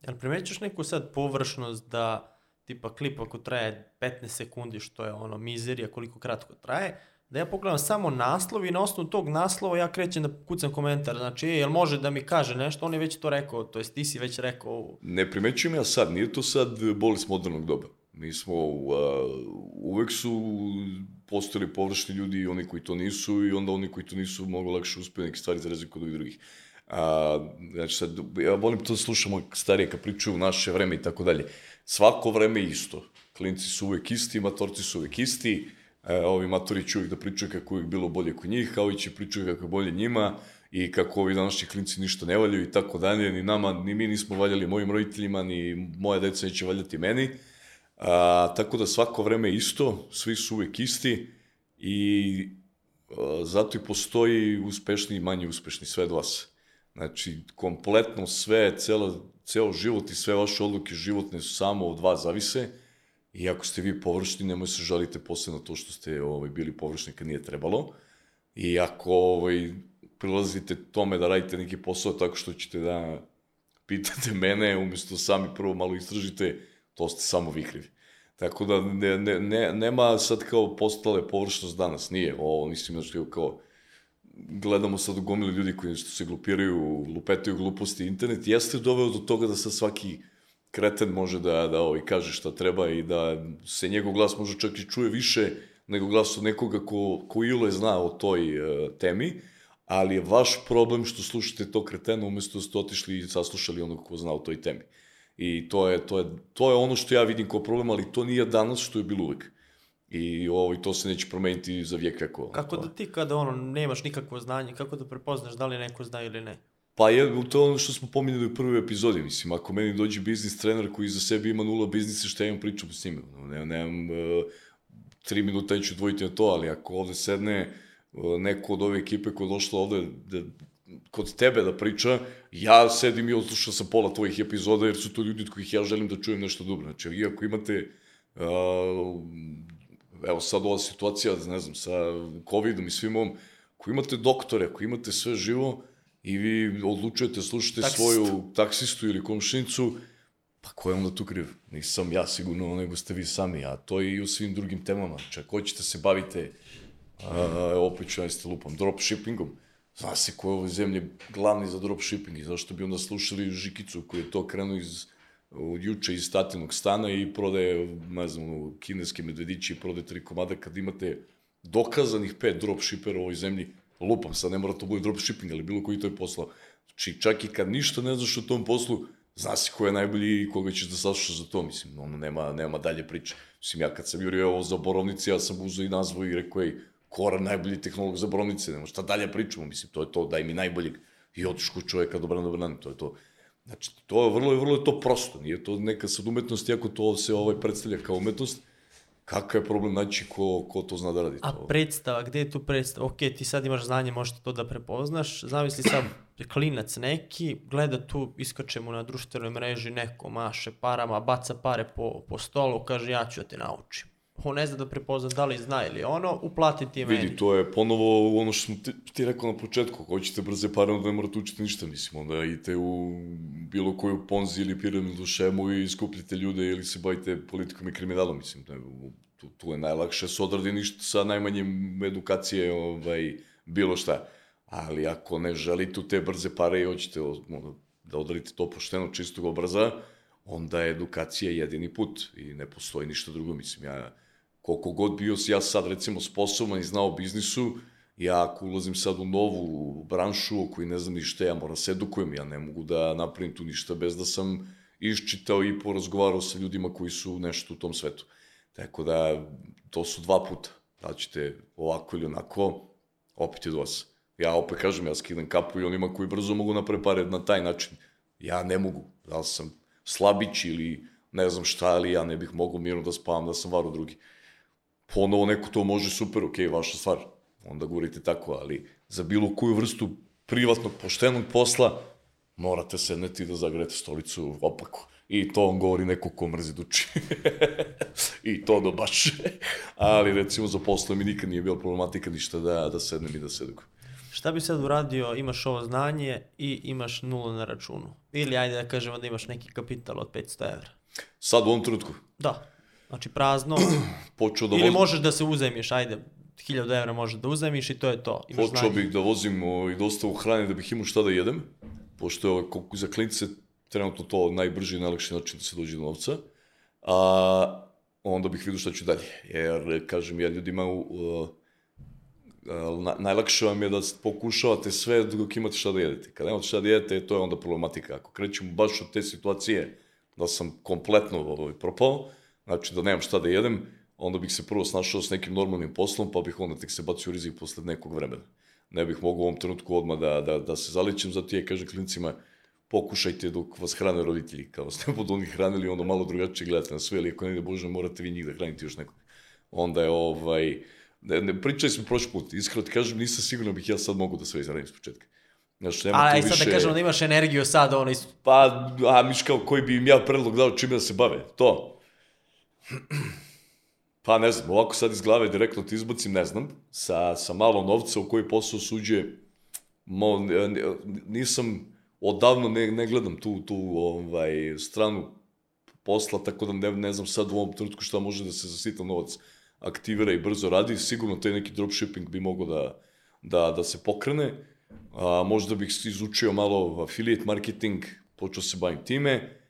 Jel primećuš neku sad površnost da tipa klip ako traje 15 sekundi, što je ono mizerija koliko kratko traje, da ja pogledam samo naslov i na osnovu tog naslova ja krećem da kucam komentar. Znači, e, jel može da mi kaže nešto? On je već to rekao, to jest ti si već rekao. Ne primećujem ja sad, nije to sad bolest modernog doba. Mi smo, uh, uvek su postojali površni ljudi i oni koji to nisu i onda oni koji to nisu mogu lakše uspiju neke stvari za razliku od drugih. A, znači sad, ja volim to da slušamo starije kad pričaju u naše vreme i tako dalje. Svako vreme isto. Klinci su uvek isti, matorci su uvek isti, e, ovi matori će uvek da pričaju kako je bilo bolje kod njih, a ovi će pričaju kako je bolje njima i kako ovi današnji klinci ništa ne valjaju i tako dalje, ni nama, ni mi nismo valjali mojim roditeljima, ni moja deca neće valjati meni. A, tako da svako vreme isto, svi su uvek isti i a, zato i postoji uspešni i manje uspešni sve od vas. Znači, kompletno sve, celo, ceo život i sve vaše odluke životne su samo od vas zavise i ako ste vi površni, nemoj se žalite posle na to što ste ovaj, bili površni kad nije trebalo i ako ovaj, prilazite tome da radite neki posao tako što ćete da pitate mene, umesto sami prvo malo istražite, to ste samo vi krivi. Tako da ne, ne, ne, nema sad kao postale površnost danas, nije. Ovo, mislim, znači, kao, gledamo sad u gomili ljudi koji što se glupiraju, lupetaju gluposti internet, jeste doveo do toga da sad svaki kreten može da, da ovaj, kaže šta treba i da se njegov glas može čak i čuje više nego glas od nekoga ko, ko ile zna o toj uh, temi, ali je vaš problem što slušate to kretena umesto da ste otišli i saslušali onog ko zna o toj temi. I to je, to je, to je ono što ja vidim kao problem, ali to nije danas što je bilo uvek. I ovo, i to se neće promeniti za vijek kako. Kako da ti kada ono nemaš nikakvo znanje, kako da prepoznaš da li neko zna ili ne? Pa je, to je ono što smo pominjali u prvoj epizodi, mislim, ako meni dođe biznis trener koji za sebe ima nula biznisa, šta imam pričam s njima? Ne, nemam uh, tri minuta neću dvojiti na to, ali ako ovde sedne uh, neko od ove ekipe koja je došla ovde da, kod tebe da priča, ja sedim i odslušao sam pola tvojih epizoda, jer su to ljudi od kojih ja želim da čujem nešto dobro. Znači, vi ako imate uh, evo sad ova situacija, ne znam, sa COVID-om i svim ovom, ako imate doktore, ako imate sve živo i vi odlučujete, slušate Taksist. svoju taksistu ili komšinicu, pa ko je onda tu kriv? Nisam ja sigurno, nego ste vi sami, a to i u svim drugim temama. Čak hoćete se bavite, a, opet ću najste lupam, dropshippingom, Zna se ko je ovoj zemlji glavni za dropshipping i zašto bi onda slušali Žikicu koji je to krenuo iz juče iz statinog stana i prodaje, ne znam, kineske medvediće i prodaje tri komada kad imate dokazanih pet dropshippera u ovoj zemlji, lupam, sad ne mora to bude dropshipping, ali bilo koji to je posao. Znači, čak i kad ništa ne znaš o tom poslu, zna se ko je najbolji i koga ćeš da saslušaš za to, mislim, ono, nema, nema dalje priče. Mislim, ja kad sam jurio ovo za borovnice, ja sam uzao i nazvao i rekao, ej, Kora najbolji tehnolog za borovnice, nema šta dalje pričamo, mislim, to je to, daj mi najboljeg. I otiš kod čoveka, dobro, dobro, to je to. Znači, to je vrlo, vrlo je to prosto, nije to neka sad umetnost, iako to se ovaj predstavlja kao umetnost, kakav je problem naći ko, ko to zna da radi. A to. predstava, gde je tu predstava? Ok, ti sad imaš znanje, možeš to da prepoznaš. Zamisli sad klinac neki, gleda tu, iskače mu na društvenoj mreži, neko maše parama, baca pare po, po stolu, kaže ja ću da te naučim on ne zna da prepozna da li zna ili ono, uplati ti meni. Vidi, to je ponovo ono što ti, ti rekao na početku, ako hoćete brze pare, onda ne morate učiti ništa, mislim, onda idete u bilo koju ponzi ili piramidu šemu i skupljite ljude ili se bavite politikom i kriminalom, mislim, ne, tu, tu je najlakše se odradi ništa sa najmanjim edukacije, ovaj, bilo šta. Ali ako ne želite u te brze pare i hoćete da odradite to pošteno, čistog obraza, onda je edukacija jedini put i ne postoji ništa drugo, mislim, ja koliko god bio ja sad recimo sposoban i znao biznisu, ja ako ulazim sad u novu branšu o kojoj ne znam ništa, ja moram se edukujem, ja ne mogu da napravim tu ništa bez da sam iščitao i porazgovarao sa ljudima koji su nešto u tom svetu. Tako da, to su dva puta. Da ćete ovako ili onako, opet je do vas. Ja opet kažem, ja skidam kapu i onima koji brzo mogu pare na taj način. Ja ne mogu. Da sam slabić ili ne znam šta, ali ja ne bih mogao mirno da spavam da sam varo drugi ponovo neko to može super, ok, vaša stvar, onda govorite tako, ali za bilo koju vrstu privatnog, poštenog posla, morate sedneti da zagrete stolicu opako. I to on govori neko ko mrzi duči. I to do baš. ali recimo za posle mi nikad nije bila problematika ništa da, da sednem i da se edukujem. Šta bi sad uradio, imaš ovo znanje i imaš nulu na računu? Ili ajde da kažemo da imaš neki kapital od 500 evra? Sad u ovom trenutku? Da. Znači prazno. Počeo da Ili možeš da se uzemiš, ajde. 1000 evra možeš da uzemiš i to je to. Imaš Počeo znanje. bih da vozim ovaj, dostavu hrane da bih imao šta da jedem, pošto je za klinice trenutno to najbrži i najlakši način da se dođe do novca, a onda bih vidio šta ću dalje. Jer, kažem, ja ljudima, uh, na, najlakše vam je da pokušavate sve dok imate šta da jedete. Kad nemate šta da jedete, to je onda problematika. Ako krećemo baš od te situacije da sam kompletno ovaj, propao, znači da nemam šta da jedem, onda bih se prvo snašao s nekim normalnim poslom, pa bih onda tek se bacio u rizik posle nekog vremena. Ne bih mogao u ovom trenutku odmah da, da, da se zaličem, zato ja kažem klinicima, pokušajte dok vas hrane roditelji, kao ste budu oni hranili, onda malo drugačije gledate na sve, ali ako ne ide Bože, morate vi njih da hranite još nekog. Onda je ovaj, ne, ne pričali smo prošli put, iskreno ti kažem, nisam siguran da bih ja sad mogu da sve izradim s početka. Znači, nema A, tu i sad više... da kažemo da imaš energiju sad, ono, isto. Pa, a miš kao koji bi im ja predlog dao čime da se bave, to. Pa ne znam, ovako sad iz glave direktno ti izbacim, ne znam, sa, sa malo novca u koji posao suđe, mo, nisam, odavno ne, ne gledam tu, tu ovaj, stranu posla, tako da ne, ne znam sad u ovom trenutku šta može da se za sitan novac aktivira i brzo radi, sigurno taj neki dropshipping bi mogao da, da, da se pokrene, a, možda bih izučio malo affiliate marketing, počeo se bavim time,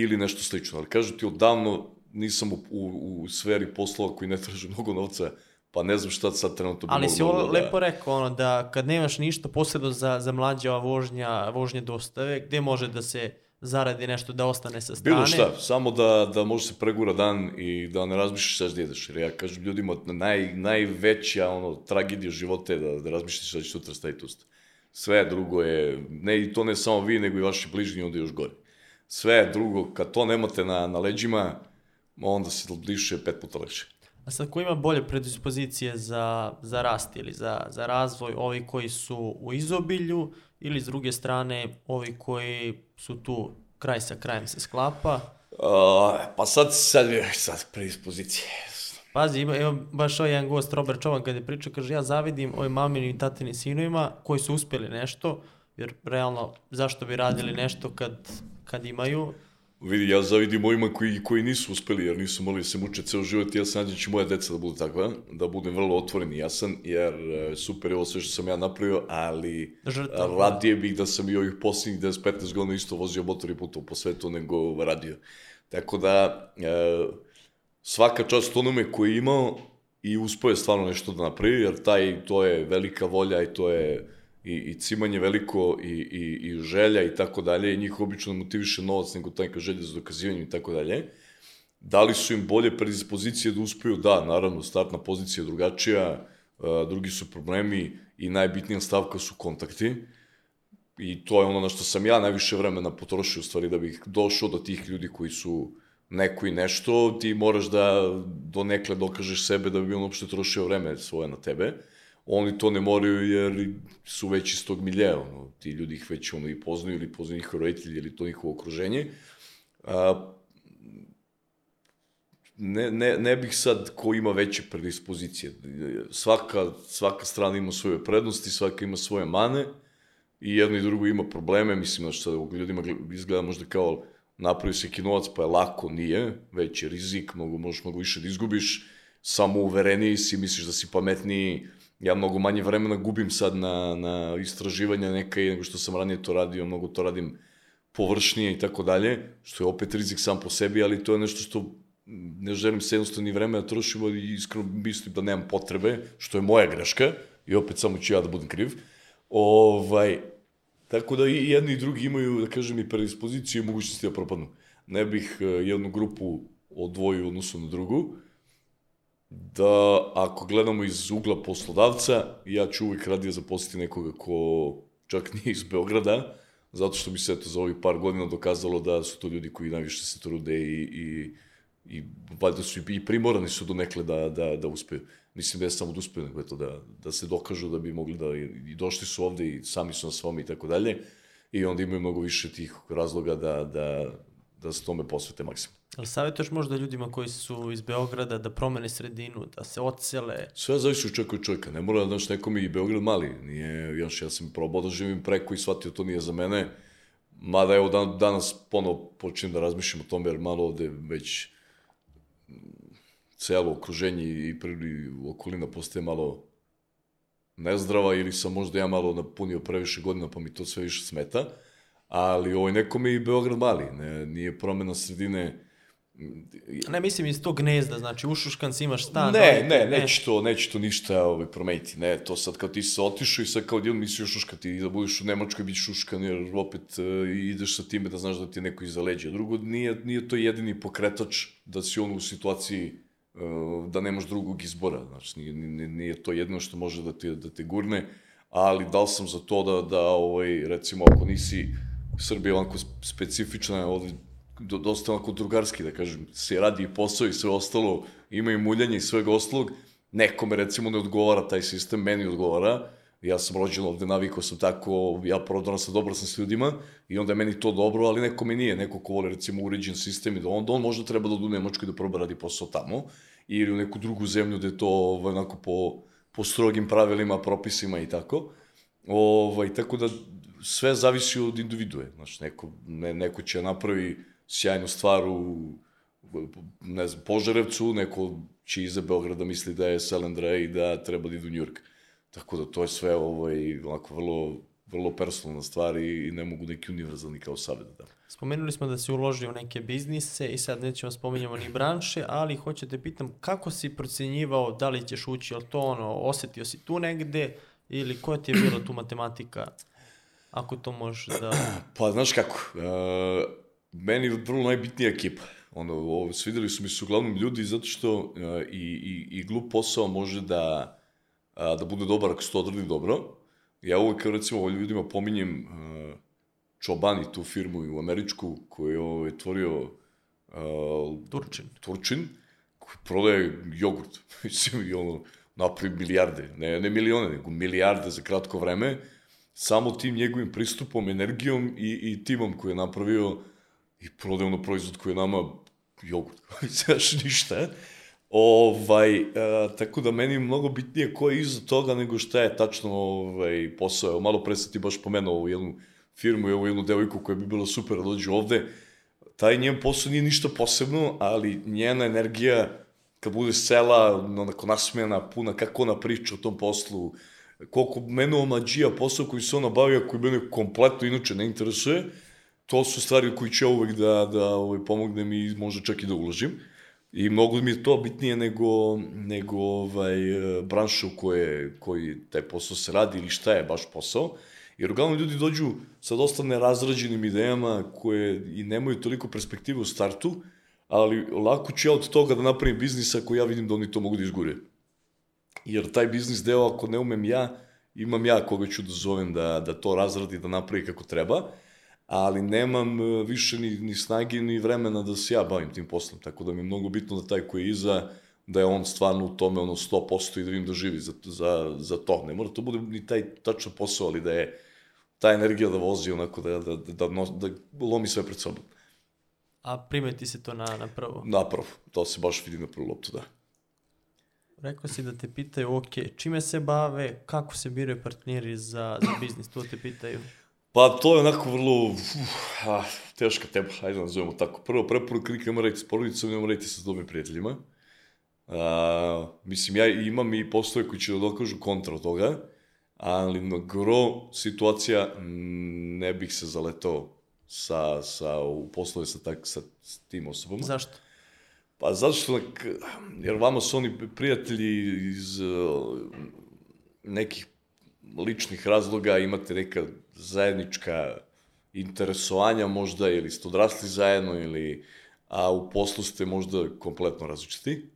ili nešto slično. Ali kažem ti, odavno nisam u, u, u sferi poslova koji ne traže mnogo novca, pa ne znam šta sad trenutno bi Ali si ovo da... lepo rekao, ono, da kad nemaš ništa, posebno za, za mlađe ova vožnja, vožnje dostave, gde može da se zaradi nešto da ostane sa strane. Bilo šta, samo da, da može se pregura dan i da ne razmišljaš šta da jedeš. Jer ja kažem ljudima, naj, najveća ono, tragedija života je da, da razmišljaš šta će sutra staviti usta. Sve drugo je, ne i to ne samo vi, nego i vaši bližnji, onda još gore. Sve drugo, kad to nemate na, na leđima, onda se diše pet puta lakše. A sad ko ima bolje predispozicije za, za rast ili za, za razvoj, ovi koji su u izobilju ili s druge strane ovi koji su tu kraj sa krajem se sklapa. Uh, pa sad, sad, sad predispozicije. Pazi, ima, ima baš ovaj jedan gost, Robert Čovan, kad je pričao, kaže, ja zavidim ovim maminim i tatinim sinovima koji su uspeli nešto, jer realno, zašto bi radili nešto kad, kad imaju, Vidi, ja zavidim ovima koji, koji nisu uspeli, jer nisu mogli da se muče ceo život, ja se nadam da će moja deca da budu takva, da budem vrlo otvoren i jasan, jer e, super je ovo sve što sam ja napravio, ali Žrtav. radije bih da sam i ovih posljednjih 10-15 godina isto vozio motor i putao po svetu nego radio. Tako da, e, svaka čast onome koji je imao i uspio je stvarno nešto da napravi, jer taj, to je velika volja i to je i, i cimanje veliko i, i, i želja i tako dalje i njih obično motiviše novac nego ta želja za dokazivanje i tako dalje. Da li su im bolje predispozicije da uspeju? Da, naravno, startna pozicija je drugačija, a, drugi su problemi i najbitnija stavka su kontakti. I to je ono na što sam ja najviše vremena potrošio, u stvari, da bih došao do tih ljudi koji su neko i nešto, ti moraš da do nekle dokažeš sebe da bi on uopšte trošio vreme svoje na tebe. Oni to ne moraju jer su već iz tog miljeja, ono, ti ljudi ih već ono, i poznaju ili poznaju njihove roditelji ili to njihovo okruženje. A, ne, ne, ne bih sad ko ima veće predispozicije. Svaka, svaka strana ima svoje prednosti, svaka ima svoje mane i jedno i drugo ima probleme. Mislim da što ljudima izgleda možda kao napravi se kinovac pa je lako, nije, već je rizik, mnogo, možeš mnogo više da izgubiš, samo uvereniji si, misliš da si pametniji, ja mnogo manje vremena gubim sad na, na istraživanja neka i nego što sam ranije to radio, mnogo to radim površnije i tako dalje, što je opet rizik sam po sebi, ali to je nešto što ne želim se jednostavno ni vremena trošimo i iskreno mislim da nemam potrebe, što je moja greška i opet samo ću ja da budem kriv. Ovaj, tako da i jedni i drugi imaju, da kažem, i predispoziciju i mogućnosti da propadnu. Ne bih eh, jednu grupu odvojio u odnosu na drugu, da ako gledamo iz ugla poslodavca, ja ću uvijek radije zaposliti nekoga ko čak nije iz Beograda, zato što bi se to za ovih par godina dokazalo da su to ljudi koji najviše se trude i, i, i valjda su i primorani su do nekle da, da, da uspeju. Mislim da je samo da uspeju, nego eto da, da se dokažu da bi mogli da, i došli su ovde i sami su na svome i tako dalje, i onda imaju mnogo više tih razloga da, da, da se tome posvete maksimum. ali savjetuješ možda ljudima koji su iz Beograda da promene sredinu, da se odsele, Sve zavisi od čovjeka od čovjeka. Ne mora, znaš, neko mi je i Beograd mali. Nije, još ja sam probao da živim preko i shvatio to nije za mene. Mada evo dan, danas ponovo počinjem da razmišljam o tome jer malo ovde već mm, celo okruženje i prili okolina postaje malo nezdrava ili sam možda ja malo napunio previše godina pa mi to sve više smeta, ali ovaj, nekom je i Beograd mali, ne, nije promena sredine, Ne, mislim iz tog gnezda, znači ušuškan si imaš stan. Ne, ovaj, ne, neće to, neće to ništa ovaj, promeniti. Ne, to sad kao ti si otišao i sad kao odjednom nisi još šuškati i da budeš u Nemačkoj bit šuškan jer opet uh, ideš sa time da znaš da ti je neko iza leđa. Drugo, nije, nije to jedini pokretač da si on u situaciji uh, da nemaš drugog izbora. Znači, nije, nije, nije to jedno što može da te, da te gurne, ali da li sam za to da, da ovaj, recimo, ako nisi Srbija onako specifična, ovde do, dosta onako drugarski, da kažem, se radi i posao i sve ostalo, ima i muljanje i svega ostalog, nekome recimo ne odgovara taj sistem, meni odgovara, ja sam rođen ovde, navikao sam tako, ja prodaram sam, dobro sam s ljudima i onda je meni to dobro, ali nekome nije, neko ko voli recimo uređen sistem i da on, da on možda treba da odu u Nemačku i da proba radi posao tamo ili u neku drugu zemlju gde je to ovaj, onako po, po strogim pravilima, propisima i tako. Ovaj, tako da sve zavisi od individue. Znači, neko, ne, neko će napravi sjajnu stvar u ne znam, Požarevcu, neko će iza Beograda misli da je Selendra i da treba da idu u Njurk. Tako da to je sve ovaj, onako vrlo, vrlo personalna stvar i, ne mogu neki univerzalni kao savjet da dam. Spomenuli smo da si uložio u neke biznise i sad nećemo spominjamo ni branše, ali hoću te pitam kako si procenjivao da li ćeš ući, ali to ono, osetio si tu negde ili koja ti je bila tu matematika, ako to možeš da... Pa, znaš kako, uh, meni je vrlo najbitnija ekipa. Ono, ovo, svideli su mi se uglavnom ljudi zato što uh, i, i, i glup posao može da, uh, da bude dobar ako se to odradi dobro. Ja uvek, recimo, ljudima pominjem uh, Čobani, tu firmu u američku, koju je ovaj, tvorio uh, Turčin. Turčin, koji prodaje jogurt. Mislim, i ono, napravi milijarde, ne, ne milione, nego milijarde za kratko vreme, samo tim njegovim pristupom, energijom i, i timom koji je napravio i prodaje ono proizvod koji je nama jogurt, znaš ništa. Ovaj, e, tako da meni je mnogo bitnije ko je iza toga nego šta je tačno ovaj, posao. Evo, malo pre sam ti baš pomenuo ovu jednu firmu i ovu jednu devojku koja bi bila super da dođe ovde. Taj njen posao nije ništa posebno, ali njena energija kad bude sela, onako nasmijana, puna, kako ona priča o tom poslu, koliko mene omađija posao koji se ona bavija, koji mene kompletno inače ne interesuje, to su stvari koji će uvek da, da ovaj, pomognem i možda čak i da uložim. I mnogo mi je to bitnije nego, nego ovaj, branša u koje, koji taj posao se radi ili šta je baš posao. Jer uglavnom ljudi dođu sa dosta nerazrađenim idejama koje i nemaju toliko perspektive u startu, ali lako ću ja od toga da napravim biznis ako ja vidim da oni to mogu da izgure. Jer taj biznis deo, ako ne umem ja, imam ja koga ću da zovem da, da to razradi, da napravi kako treba, ali nemam e, više ni, ni snage ni vremena da se ja bavim tim poslom, tako da mi je mnogo bitno da taj koji je iza, da je on stvarno u tome ono 100% i da vidim da živi za, za, za to. Ne mora to bude ni taj tačno posao, ali da je ta energija da vozi onako, da, da, da, da, nos, da lomi sve pred sobom. A primeti se to na, na prvo. Napravo, to se baš vidi na prvu loptu, da. Rekao si da te pitaju, ok, čime se bave, kako se biraju partneri za, za biznis, to te pitaju. Pa to je onako vrlo uf, ah, teška tema, ajde da nazovemo tako. Prvo, preporuka nikad nema raditi s porodicom, nema raditi sa dobrim prijateljima. A, mislim, ja imam i postoje koji će da dokažu kontra od toga, ali na gro situacija m, ne bih se zaletao sa, sa, u poslove sa, tak, sa, s tim osobama. Zašto? Pa zato što, jer vama su oni prijatelji iz uh, nekih ličnih razloga, imate neka zajednička interesovanja možda, ili ste odrasli zajedno, ili a u poslu ste možda kompletno različiti,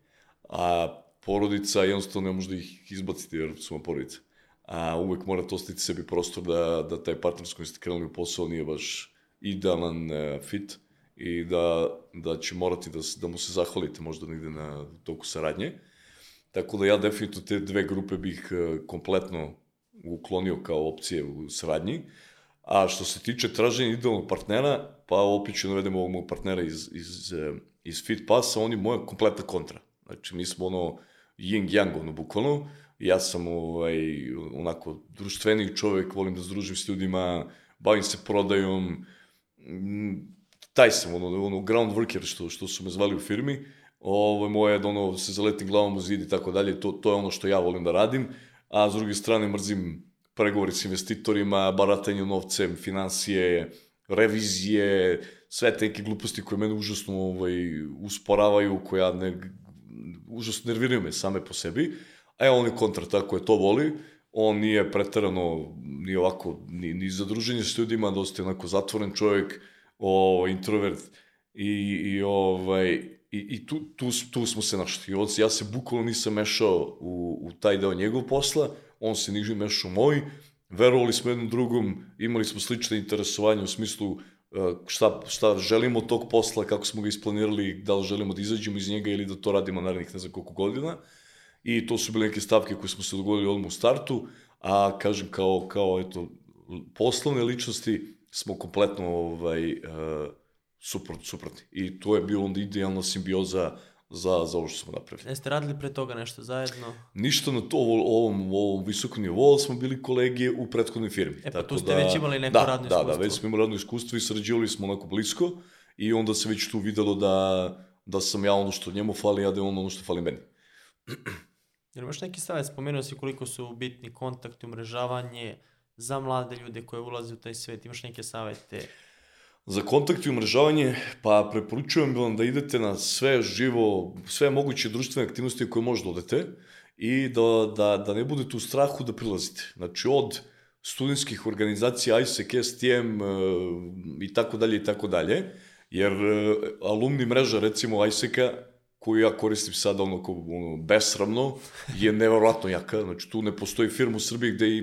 a porodica jednostavno ne može da ih izbaciti jer su vam porodica. A uvek morate ostaviti sebi prostor da, da taj partner s kojim ste krenuli u posao nije baš idealan uh, fit i da, da će morati da, da mu se zahvalite možda negde na toku saradnje. Tako da ja definitivno te dve grupe bih e, kompletno uklonio kao opcije u saradnji. A što se tiče traženja idealnog partnera, pa opet ću navedem ovog mog partnera iz, iz, e, iz Fit Passa, on je moja kompletna kontra. Znači, mi smo ono yin yang, ono, bukvalno. Ja sam ovaj, onako društveniji čovek, volim da združim s ljudima, bavim se prodajom, taj sam, ono, ono ground worker što, što su me zvali u firmi, ovo, moje, ono, se zaletim glavom u zid i tako dalje, to, to je ono što ja volim da radim, a s druge strane mrzim pregovori s investitorima, baratanje novcem, financije, revizije, sve te neke gluposti koje mene užasno ovaj, usporavaju, koja ne, užasno nerviraju me same po sebi, a on je kontra, tako je, to voli, on nije preterano, ni ovako, ni, ni za druženje s ljudima, dosta je onako zatvoren čovjek, o, introvert, i, i ovaj, i, i tu, tu, tu smo se našli. On, ja se bukvalno nisam mešao u, u taj deo njegov posla, on se niži mešao moj, verovali smo jednom drugom, imali smo slične interesovanje u smislu šta, šta želimo od tog posla, kako smo ga isplanirali, da li želimo da izađemo iz njega ili da to radimo narednih ne znam koliko godina. I to su bile neke stavke koje smo se dogodili odmah u startu, a kažem kao, kao eto, poslovne ličnosti smo kompletno ovaj, uh, suprot, suprotni. I to je bilo onda idealna simbioza za, za ovo što smo napravili. Jeste radili pre toga nešto zajedno? Ništa na to, ovom, ovom visokom nivou, smo bili kolege u prethodnoj firmi. E pa tu ste da, već imali neko da, radno da, iskustvo. Da, da, već smo imali radno iskustvo i sarađivali smo onako blisko i onda se već tu videlo da, da sam ja ono što njemu fali, a da je on ono što fali meni. Jer imaš neki savjet, spomenuo si koliko su bitni kontakti, umrežavanje za mlade ljude koje ulaze u taj svet, imaš neke savete? Za kontakt i umrežavanje, pa preporučujem vam da idete na sve živo, sve moguće društvene aktivnosti koje možda odete i da, da, da ne budete u strahu da prilazite. Znači, od studentskih organizacija ISEC, STM e, i tako dalje i tako dalje, jer e, alumni mreža, recimo ISEC-a, koju ja koristim sada ono, ono besramno, je nevjerojatno jaka. Znači, tu ne postoji firma u Srbiji gde i,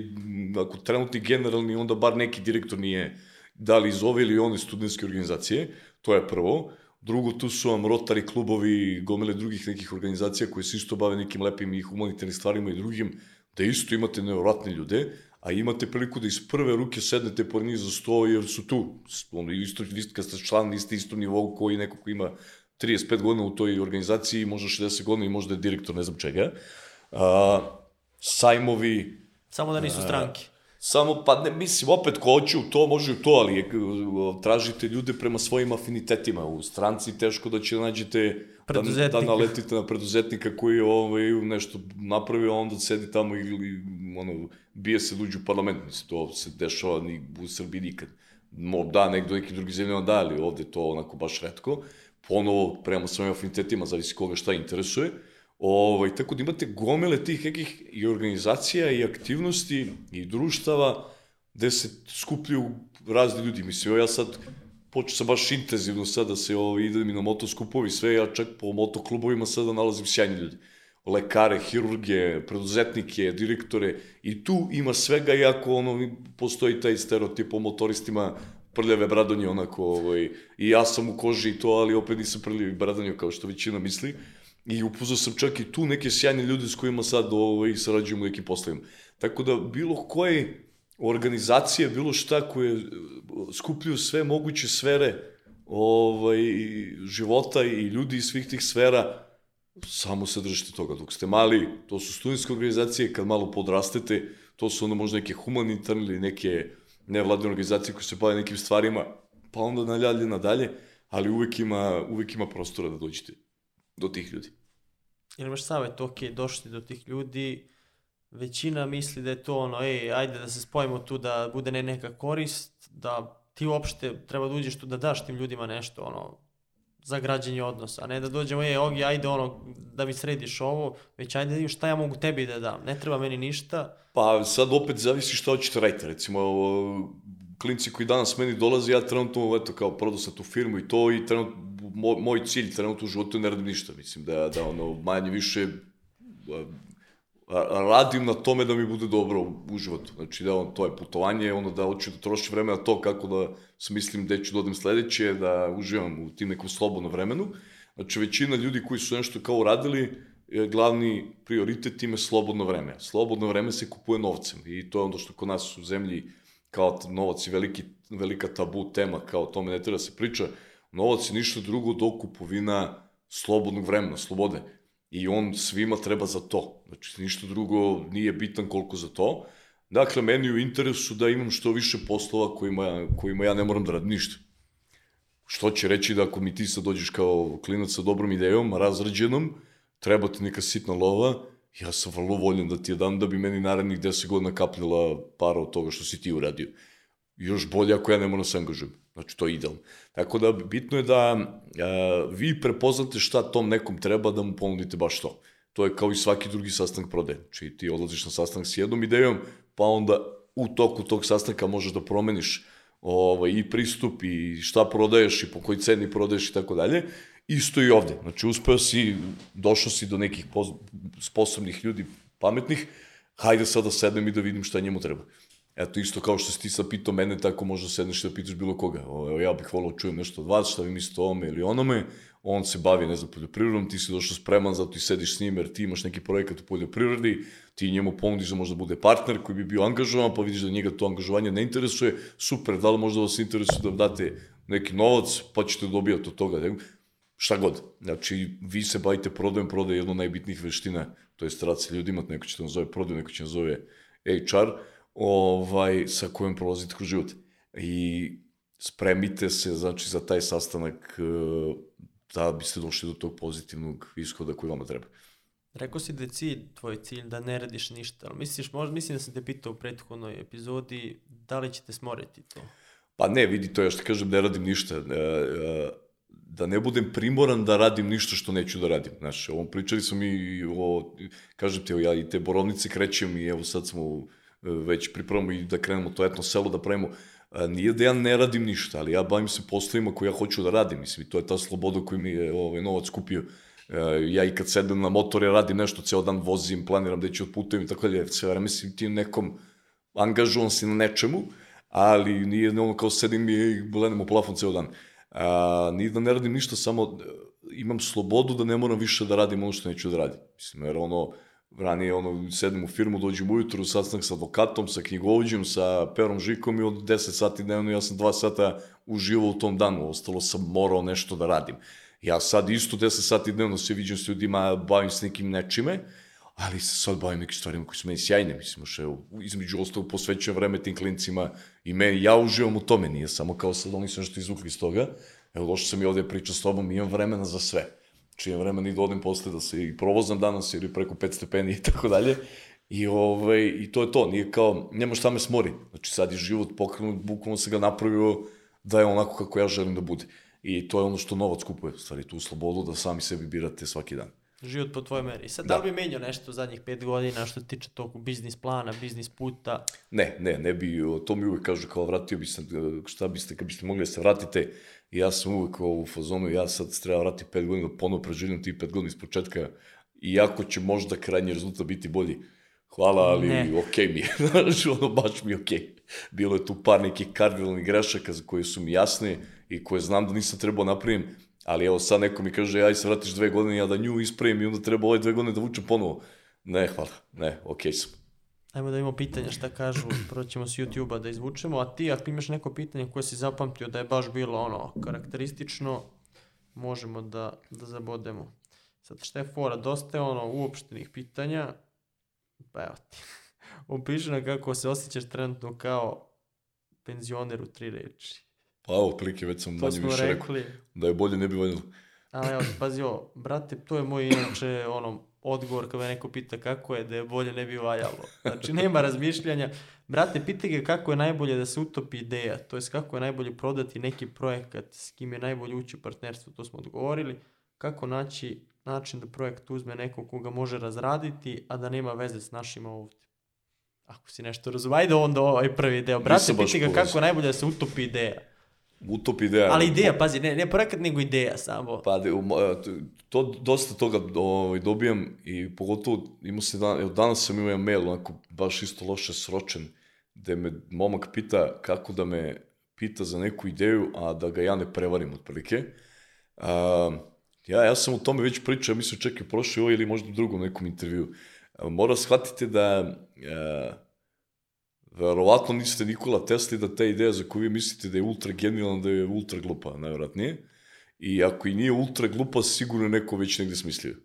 ako trenutni generalni, onda bar neki direktor nije da li iz ove ili one studentske organizacije, to je prvo. Drugo, tu su vam rotari klubovi, gomile drugih nekih organizacija koje se isto bave nekim lepim i humanitarnim stvarima i drugim, da isto imate nevjerojatne ljude, a imate priliku da iz prve ruke sednete pored njih za sto, jer su tu. Ono, isto, isto, kad ste član, niste isto nivou koji neko ko ima 35 godina u toj organizaciji, možda 60 godina i možda je direktor ne znam čega. A, sajmovi... Samo da nisu stranke. Samo, pa ne, mislim, opet, ko hoće u to, može u to, ali je, tražite ljude prema svojim afinitetima. U stranci teško da će nađete, da, da naletite na preduzetnika koji je ovaj, nešto napravio, a onda sedi tamo ili, ono, bije se luđu u parlament. Mislim, to se dešava ni u Srbiji nikad. Mo, da, nekdo neki drugi zemljama da, ali ovde to onako baš redko. Ponovo, prema svojim afinitetima, zavisi koga šta interesuje. Ovaj, tako da imate gomele tih nekih i organizacija i aktivnosti i društava gde se skupljaju razni ljudi. Mislim, ja sad počeo sam baš intenzivno sad da se ovaj, idem i na motoskupovi, sve ja čak po motoklubovima sada nalazim sjajni ljudi. Lekare, hirurge, preduzetnike, direktore i tu ima svega iako ono, postoji taj stereotip o motoristima prljave bradonje onako ovaj, i ja sam u koži i to, ali opet nisam prljavi bradonje kao što većina misli. I upoznao sam čak i tu neke sjajne ljude s kojima sad ovaj, sarađujemo u nekim poslovima. Tako da bilo koje organizacije, bilo šta koje skupljaju sve moguće sfere ovaj, života i ljudi iz svih tih sfera, samo se držite toga. Dok ste mali, to su studentske organizacije, kad malo podrastete, to su onda možda neke humanitarne ili neke nevladne organizacije koje se bave nekim stvarima, pa onda nadalje nadalje, ali uvek ima, uvek ima prostora da dođete do tih ljudi. Ili imaš savjet, ok, došli do tih ljudi, većina misli da je to ono, ej, ajde da se spojimo tu da bude ne neka korist, da ti uopšte treba da uđeš tu da daš tim ljudima nešto, ono, za građenje odnosa, a ne da dođemo, ej, Ogi, ajde ono, da mi središ ovo, već ajde da šta ja mogu tebi da dam, ne treba meni ništa. Pa sad opet zavisi šta hoćete raditi, recimo, klinci koji danas meni dolaze, ja trenutno, eto, kao prodao sam tu firmu i to i trenutno moj, moj cilj trenutno u životu ne radim ništa, mislim da, da ono, manje više radim na tome da mi bude dobro u životu. Znači da on, to je putovanje, ono da hoću da trošim vreme na to kako da smislim gde ću da odem sledeće, da uživam u tim nekom slobodnom vremenu. Znači većina ljudi koji su nešto kao uradili, glavni prioritet im je slobodno vreme. Slobodno vreme se kupuje novcem i to je ono što kod nas u zemlji kao novac je veliki, velika tabu tema, kao tome ne treba da se priča Novac je ništa drugo do kupovina slobodnog vremena, slobode. I on svima treba za to. Znači, ništa drugo nije bitan koliko za to. Dakle, meni u interesu da imam što više poslova kojima, kojima ja ne moram da radim ništa. Što će reći da ako mi ti sad dođeš kao klinac sa dobrom idejom, razrađenom, treba ti neka sitna lova, ja sam vrlo voljen da ti je dam da bi meni narednih 10 godina kapljala para od toga što si ti uradio. Još bolje ako ja ne moram da se angažujem. Znači, to je idealno. Tako da, bitno je da a, vi prepoznate šta tom nekom treba da mu ponudite baš to. To je kao i svaki drugi sastanak prodaje. Znači, ti odlaziš na sastanak s jednom idejom, pa onda u toku tog sastanka možeš da promeniš ovaj, i pristup i šta prodaješ i po koji ceni prodaješ i tako dalje. Isto i ovde. Znači, uspeo si, došao si do nekih sposobnih ljudi, pametnih, hajde sad da sednem i da vidim šta njemu treba. Eto, isto kao što si ti sad pitao mene, tako možda sedneš i da pitaš bilo koga. O, ja bih volao da čujem nešto od vas, šta vi mislite o ome ili onome. On se bavi, ne znam, poljoprivredom, ti si došao spreman, zato ti sediš s njim, jer ti imaš neki projekat u poljoprivredi, ti njemu ponudiš da možda bude partner koji bi bio angažovan, pa vidiš da njega to angažovanje ne interesuje, super, da li možda vas interesuje da date neki novac, pa ćete dobijati od toga. Šta god. Znači, vi se bavite prodajem, prodaje jedno od najbitnijih veština, to je rad ljudima, neko će to nazove prodaju, neko će nazove HR, ovaj, sa kojom prolazite kroz život. I spremite se, znači, za taj sastanak eh, da biste došli do tog pozitivnog ishoda koji vama treba. Rekao si da je cilj, tvoj cilj, da ne radiš ništa, ali misliš, možda, mislim da sam te pitao u prethodnoj epizodi, da li ćete smoriti to? Pa ne, vidi to, ja što kažem ne radim ništa. E, e, da ne budem primoran da radim ništa što neću da radim. Znaš, ovom pričali smo mi o, kažem ti, ja i te borovnice krećem i evo sad smo e, već pripremamo i da krenemo to etno selo da pravimo. A, nije da ja ne radim ništa, ali ja bavim se poslovima koje ja hoću da radim. Mislim, to je ta sloboda koju mi je ovaj, novac kupio. E, ja i kad sedem na motor, ja radim nešto, ceo dan vozim, planiram da ću odputujem i tako dalje. Sve vreme si ti nekom angažovan si na nečemu, ali nije ono kao sedim i gledam u plafon ceo dan. A, nije da ne radim ništa, samo e, imam slobodu da ne moram više da radim ono što neću da radim. Mislim, jer ono, ranije ono, sedem u firmu, dođem ujutru, sastanak sa advokatom, sa knjigovođom, sa Perom Žikom i od 10 sati dnevno ja sam 2 sata uživao u tom danu, ostalo sam morao nešto da radim. Ja sad isto 10 sati dnevno se viđam s ljudima, bavim se nekim nečime, ali se sad bavim nekim stvarima koji su meni sjajne, mislim, evo, između ostalog posvećujem vreme tim klincima i meni, ja uživam u tome, nije samo kao sad oni su nešto izvukli iz toga, evo, došao sam i ovde priča s tobom, imam vremena za sve. Znači, imam vremena i da odem posle da se i provozam danas ili preko 5 stepeni i tako dalje. I, ovaj, I to je to, nije kao, nema šta me smori. Znači, sad je život pokrenut, bukvalno se ga napravio da je onako kako ja želim da bude. I to je ono što novac kupuje, stvari, tu slobodu da sami sebi birate svaki dan. Život po tvojoj meri. Sad, Da. da li bi menjao nešto u zadnjih pet godina što se tiče tog biznis plana, biznis puta? Ne, ne, ne bi, to mi uvek kažu kao vratio bi se, šta biste, kad biste mogli da se vratite, i ja sam uvek u fazonu, ja sad treba vratiti pet godina, da ponovo preživljam ti pet godina iz početka, iako će možda krajnji rezultat biti bolji. Hvala, ali Ne. okej mi je, znaš, ono baš mi je okej. Bilo je tu par nekih kardinalnih grešaka za koje su mi jasne i koje znam da nisam trebao napravim, ali evo sad neko mi kaže, aj se vratiš dve godine, ja da nju ispravim i onda treba ove dve godine da vučem ponovo. Ne, hvala, ne, okej sam. Ajmo da imamo pitanja šta kažu, prvo ćemo s YouTube-a da izvučemo, a ti ako imaš neko pitanje koje si zapamtio da je baš bilo ono karakteristično, možemo da, da zabodemo. Sad šta je fora, dosta je ono uopštenih pitanja, pa evo ti. Opiši nam kako se osjećaš trenutno kao penzioner u tri reči. Pa evo, prilike, već sam To manje više rekao. Da je bolje ne bi valjalo. Ali evo, pazi ovo, brate, to je moj inače ono, odgovor kada neko pita kako je, da je bolje ne bi valjalo. Znači, nema razmišljanja. Brate, pitaj ga kako je najbolje da se utopi ideja, to jest kako je najbolje prodati neki projekat, s kim je najbolje ući u partnerstvo, to smo odgovorili. Kako naći način da projekt uzme nekog koga može razraditi, a da nema veze s našima ovdje. Ako si nešto razumije, ajde onda ovaj prvi deo. Brate, pitaj ga kako je najbolje da se utopi ideja. Utop ideja. Ali ideja, pazi, ne, ne projekat, nego ideja samo. Pa, e, to dosta toga ovaj, dobijam i pogotovo imao se dan, evo danas sam imao mail, onako baš isto loše sročen, gde me momak pita kako da me pita za neku ideju, a da ga ja ne prevarim otprilike. A, ja, ja sam o tome već pričao, ja mislim čak i u prošloj ili možda u drugom nekom intervju. A, mora shvatiti da a, verovatno niste Nikola Tesla da ta ideja za koju vi mislite da je ultra genijalna, da je ultra glupa, najvjerojatnije. I ako i nije ultra glupa, sigurno je neko već negde smislio.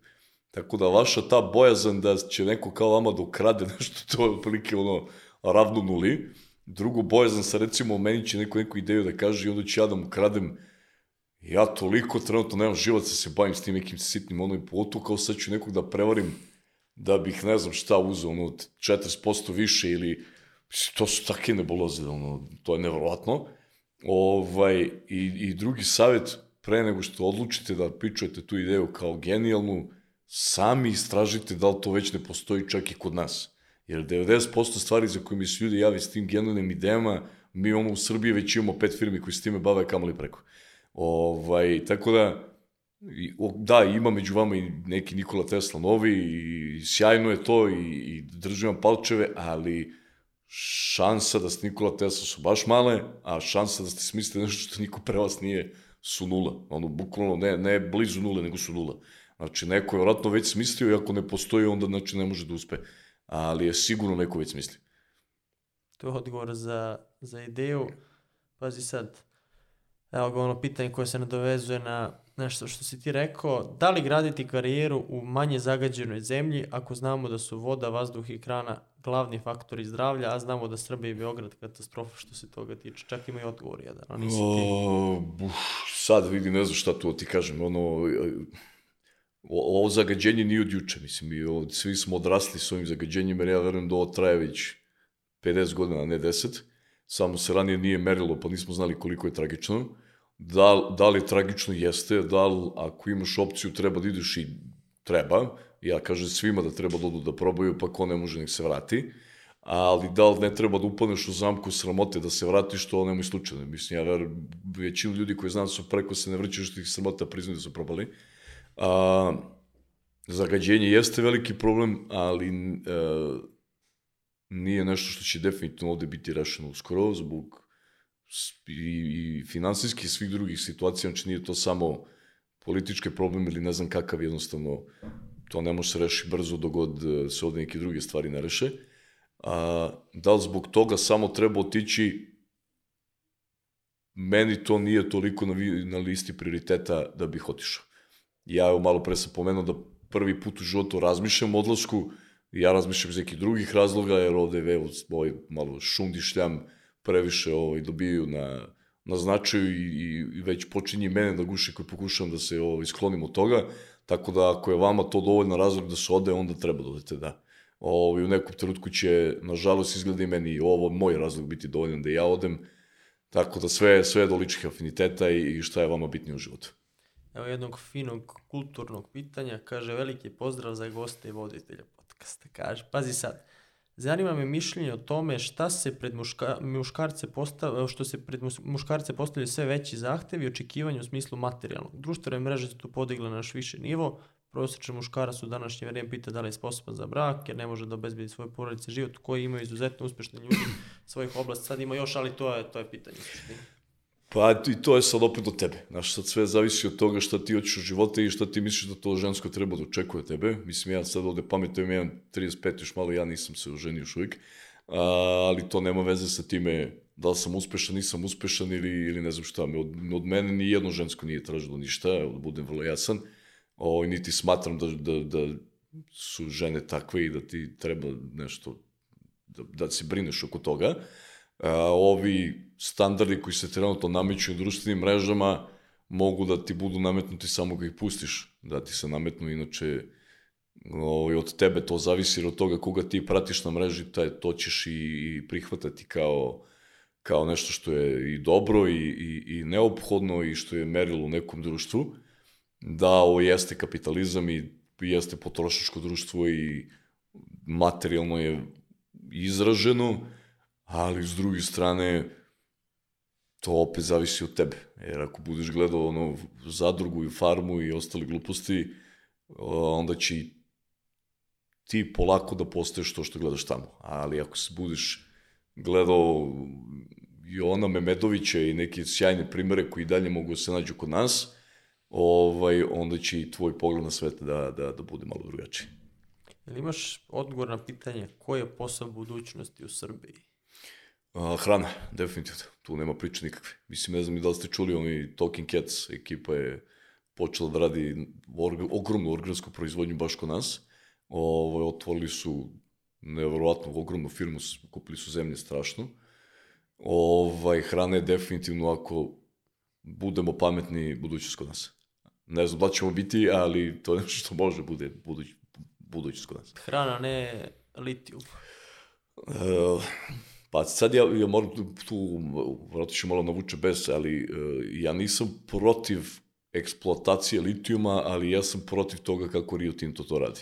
Tako da vaša ta bojazan da će neko kao vama da ukrade nešto, to je otprilike ono ravno nuli. Drugo, bojazan sa recimo, meni će neko neku ideju da kaže i onda ću ja da mu kradem, Ja toliko trenutno nemam živaca se bavim s tim nekim sitnim ono i pogotovo kao sad ću nekog da prevarim da bih ne znam šta uzeo, ono, 40% više ili to su takve nebuloze, ono, to je nevrovatno. Ovaj, i, I drugi savjet, pre nego što odlučite da pičujete tu ideju kao genijalnu, sami istražite da li to već ne postoji čak i kod nas. Jer 90% stvari za koje mi se ljudi javi s tim genijalnim idejama, mi ono u Srbiji već imamo pet firmi koji se time bave kamali preko. Ovaj, tako da, da, ima među vama i neki Nikola Tesla novi i sjajno je to i, i držim palčeve, ali šansa da ste Nikola Tesla su baš male, a šansa da ste smislite nešto što niko pre vas nije su nula. Ono, bukvalno, ne, ne blizu nule, nego su nula. Znači, neko je vratno već smislio i ako ne postoji, onda znači ne može da uspe. Ali je sigurno neko već smislio. To je odgovor za, za ideju. Pazi sad, evo ga ono pitanje koje se nadovezuje na nešto što si ti rekao. Da li graditi karijeru u manje zagađenoj zemlji ako znamo da su voda, vazduh i hrana glavni faktori zdravlja, a znamo da Srbija i Beograd katastrofa što se toga tiče. Čak ima i odgovor jedan, a nisi ti. O, buf, sad vidi, ne znam šta tu ti kažem, ono, ovo zagađenje nije od juče, mislim, mi od, svi smo odrasli s ovim zagađenjem, jer ja verujem da ovo traje već 50 godina, ne 10, samo se ranije nije merilo, pa nismo znali koliko je tragično. Da, da li tragično jeste, da li ako imaš opciju treba da ideš i treba, ja kažem svima da treba da odu da probaju, pa ko ne može nek se vrati, ali da li ne treba da upadneš u zamku sramote da se vratiš, to nemoj slučajno. Mislim, ja verujem, većinu ljudi koji znam da su preko se ne vrćaju što ih sramota priznaju da su probali. A, zagađenje jeste veliki problem, ali e, nije nešto što će definitivno ovde biti rešeno uskoro, zbog i, i finansijskih i svih drugih situacija, znači nije to samo politički problem ili ne znam kakav, jednostavno to ne može se reši brzo dok god e, se ovde neke druge stvari ne reše. A, da li zbog toga samo treba otići meni to nije toliko na, na listi prioriteta da bih otišao. Ja evo malo pre sam pomenuo da prvi put u životu razmišljam o odlasku, ja razmišljam iz nekih drugih razloga, jer ovde evo, ovaj, malo šundišljam, previše ovaj, dobiju na, na značaju i, i, i već počinje mene da guši koji pokušavam da se ovaj, sklonim od toga, tako da ako je vama to dovoljno razlog da se ode, onda treba da odete, da. Ovaj, u nekom trenutku će, nažalost, izgleda i meni ovo moj razlog biti dovoljan da ja odem, tako da sve, sve je do ličnih afiniteta i šta je vama bitnije u životu. Evo jednog finog kulturnog pitanja, kaže veliki pozdrav za goste i voditelja podcasta. Kaže, pazi sad, zanima me mišljenje o tome šta se pred muška, muškarce postavlja, što se pred muškarce postavljaju sve veći zahtevi i očekivanja u smislu materijalnog. Društvene mreže su tu podigle na naš više nivo, prosječan muškarac u današnje vrijeme pita da li je sposoban za brak, jer ne može da obezbedi svoje porodice život, koji imaju izuzetno uspešni ljudi svojih oblasti. Sad ima još, ali to je, to je pitanje. u suštini. Pa i to je sad opet do tebe. Znaš, sad sve zavisi od toga šta ti hoćeš u živote i šta ti misliš da to žensko treba da očekuje tebe. Mislim, ja sad ovde pametujem, imam 35 još malo, ja nisam se oženio još uvijek, a, ali to nema veze sa time da li sam uspešan, nisam uspešan ili, ili ne znam šta. Od, od mene ni jedno žensko nije tražilo ništa, da budem vrlo jasan. O, niti smatram da, da, da su žene takve i da ti treba nešto, da, da se brineš oko toga. A, ovi standardi koji se trenutno nameću u društvenim mrežama mogu da ti budu nametnuti samo kad ih pustiš, da ti se nametnu, inače ovaj, od tebe to zavisi od toga koga ti pratiš na mreži, taj, to ćeš i, i prihvatati kao, kao nešto što je i dobro i, i, i neophodno i što je merilo u nekom društvu. Da, ovo jeste kapitalizam i jeste potrošačko društvo i materijalno je izraženo, ali s druge strane to opet zavisi od tebe. Jer ako budeš gledao ono zadrugu i farmu i ostale gluposti, onda će ti polako da postaješ to što gledaš tamo. Ali ako se budeš gledao Jona Memedovića i neke sjajne primere koji dalje mogu da se nađu kod nas, ovaj, onda će i tvoj pogled na svet da, da, da bude malo drugačiji. Jel imaš odgovor na pitanje koji je posao budućnosti u Srbiji? A, hrana, definitivno. Tu nema priče nikakve. Mislim, ne znam i da li ste čuli, oni Talking Cats ekipa je počela da radi orga, ogromnu organsku proizvodnju baš kod nas. Ovo, otvorili su nevjerovatnu ogromnu firmu, kupili su zemlje strašno. Ovaj, hrana je definitivno, ako budemo pametni budućnost kod nas. Ne znam da ćemo biti, ali to je nešto što može bude buduć, budućnost kod nas. Hrana, ne litijum. E, pa sad ja, ja moram tu, vratno ću malo navuče bez, ali e, ja nisam protiv eksploatacije litijuma, ali ja sam protiv toga kako Rio Tinto to radi.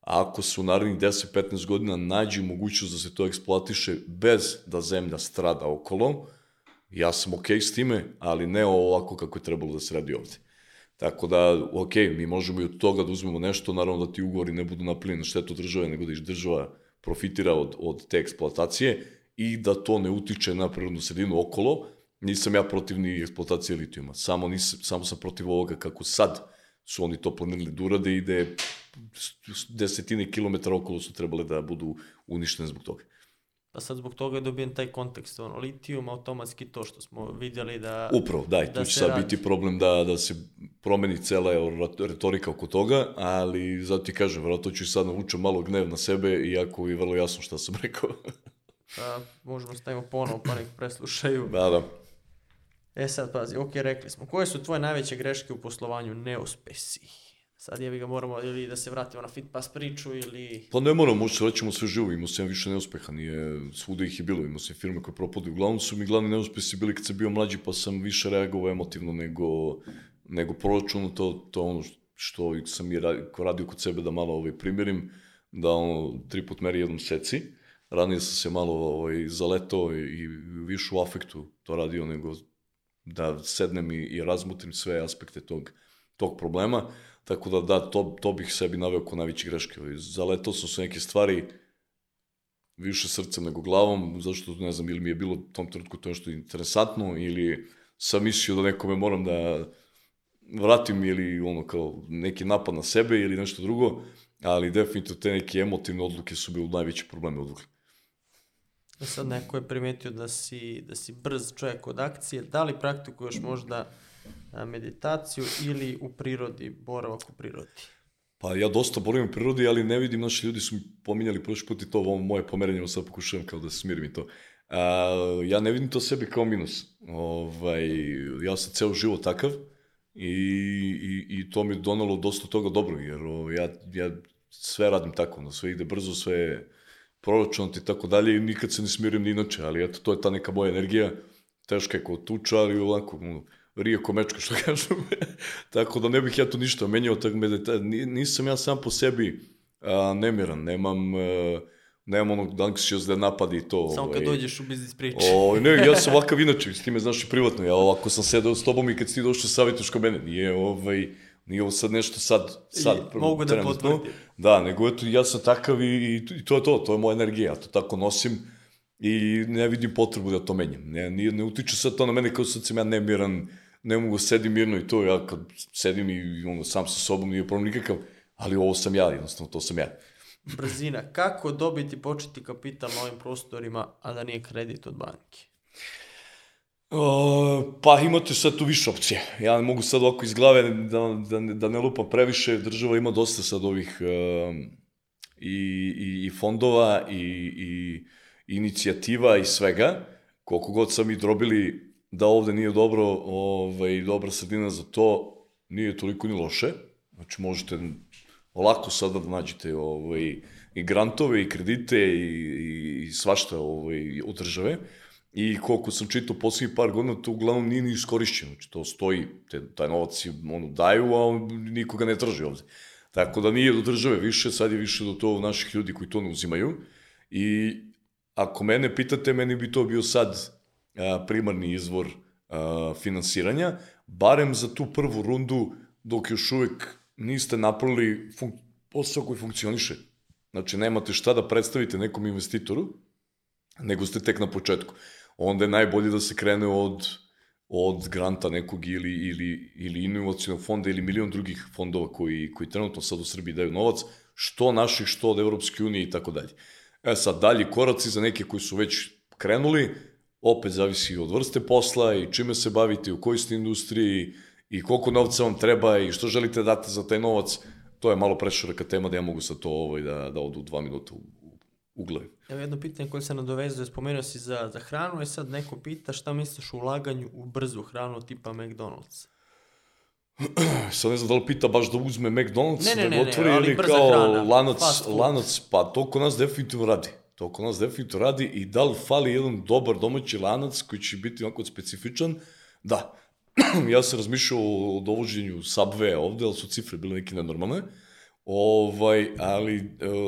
Ako se u narednih 10-15 godina nađe mogućnost da se to eksploatiše bez da zemlja strada okolo, ja sam okej okay s time, ali ne ovako kako je trebalo da se radi ovde. Tako da, ok, mi možemo i od toga da uzmemo nešto, naravno da ti ugovori ne budu napravljeni na štetu države, nego da iš država profitira od, od te eksploatacije i da to ne utiče na prirodnu sredinu okolo. Nisam ja protiv ni eksploatacije litijuma, samo, nisam, samo sam protiv ovoga kako sad su oni to planirali da urade i da je desetine kilometara okolo su trebale da budu uništene zbog toga. Pa sad zbog toga je dobijen taj kontekst, ono, litijum, automatski to što smo vidjeli da... Upravo, da, i tu da će sad radi. biti problem da, da se promeni cela retorika oko toga, ali zato ti kažem, vjerojatno ću i sad navučem malo gnev na sebe, iako je vrlo jasno šta sam rekao. Pa, možemo stavimo ponovo pa nek preslušaju. da, da. E sad pazi, ok, rekli smo, koje su tvoje najveće greške u poslovanju neuspesi? Sad je ga moramo ili da se vratimo na Fitpass priču ili... Pa ne moram, možda rećemo sve živo, imao sam više neuspeha, nije, svuda ih je bilo, imao sam firme koje propade. Uglavnom su mi glavni neuspesi bili kad sam bio mlađi, pa sam više reagovao emotivno nego, nego proračuno, to, to ono što sam i radio, radio kod sebe da malo ovaj, primjerim, da ono, tri put meri jednom seci. Ranije sam se malo ovaj, zaletao i više u afektu to radio nego da sednem i, i razmutrim sve aspekte tog, tog problema. Tako da, da, to, to bih sebi naveo kao najveće greške. Ovaj, Zaletao sam se neke stvari više srcem nego glavom, zašto, ne znam, ili mi je bilo u tom trenutku to nešto interesantno, ili sam mislio da nekome moram da vratim ili ono kao neki napad na sebe ili nešto drugo, ali definitivno te neke emotivne odluke su bile najveći probleme odluke. E Sad neko je primetio da si, da si brz čovjek od akcije, da li praktikuješ možda meditaciju ili u prirodi, boravak u prirodi? Pa ja dosta boravim u prirodi, ali ne vidim, naši ljudi su mi pominjali prošli put i to ovo moje pomerenje, evo sad pokušavam kao da smirim i to. A, ja ne vidim to sebi kao minus. Ovaj, ja sam ceo život takav i, i, i to mi je donalo dosta toga dobro, jer ja, ja sve radim tako, no, sve ide brzo, sve proračunat i tako dalje i nikad se ne smirim ni inače, ali eto, to je ta neka moja energija, teška je kao tuča, ali onako, ono, rije ko mečka, što kažem. tako da ne bih ja tu ništa menjao, tako medita... Ni- nisam ja sam po sebi a, nemiran, nemam, a, nemam onog anksiozne napadi i to. Samo kad ovaj. dođeš u biznis priče. O, ne, ja sam ovakav inače, s time znaš i privatno, ja ovako sam sedao s tobom i kad si ti došao savjetuješ kao mene, nije ovaj, nije ovo sad nešto sad, sad I mogu da potvrdim. Da, nego eto, ja sam takav i, i, to je to, to je moja energija, ja to tako nosim i ne vidim potrebu da to menjam. Ne, nije, ne utiče sad to na mene kao sad sam ja nemiran, ne mogu sedim mirno i to, ja kad sedim i ono, sam sa sobom nije problem nikakav, ali ovo sam ja, jednostavno to sam ja. Brzina, kako dobiti početi kapital na ovim prostorima, a da nije kredit od banke? Pa imate sad tu više opcije. Ja ne mogu sad ovako iz glave da, da, da ne lupam previše. Država ima dosta sad ovih um, i, i, i fondova i, i inicijativa i svega. Koliko god sam i drobili da ovde nije dobro, ovaj, dobra sredina za to, nije toliko ni loše. Znači možete lako sada da nađete ovaj, i grantove i kredite i, i, i svašta ovaj, od države. I koliko sam čitao poslednjih par godina, to uglavnom nije ni iskorišćeno. Znači, to stoji, te, taj novac ono, daju, a on, nikoga ne traži ovde. Tako da nije do države više, sad je više do to naših ljudi koji to ne uzimaju. I ako mene pitate, meni bi to bio sad a, primarni izvor a, finansiranja, barem za tu prvu rundu, dok još uvek niste napravili fun posao koji funkcioniše. Znači, nemate šta da predstavite nekom investitoru, nego ste tek na početku. Onda je najbolje da se krene od, od granta nekog ili, ili, ili inovacijonog fonda ili milion drugih fondova koji, koji trenutno sad u Srbiji daju novac, što naših, što od Evropske unije i tako dalje. E sad, dalji koraci za neke koji su već krenuli, opet zavisi od vrste posla i čime se bavite, u kojoj ste industriji i koliko novca vam treba i što želite dati za taj novac, to je malo preširaka tema da ja mogu sad to ovaj, da, da odu dva minuta u, uglovi. Evo jedno pitanje koje se nadovezuje, spomenuo si za, za hranu, je sad neko pita šta misliš o ulaganju u brzu hranu tipa McDonald's? Sad ne znam da li pita baš da uzme McDonald's, Ne, ne, da ne, otvori ali ili kao hrana, lanac, lanac, pa to kod nas definitivno radi. To kod nas definitivno radi i da li fali jedan dobar domaći lanac koji će biti onako specifičan, da. ja sam razmišljao o dovođenju Subway ovde, ali su cifre bile neke nenormalne. Ovaj, ali e,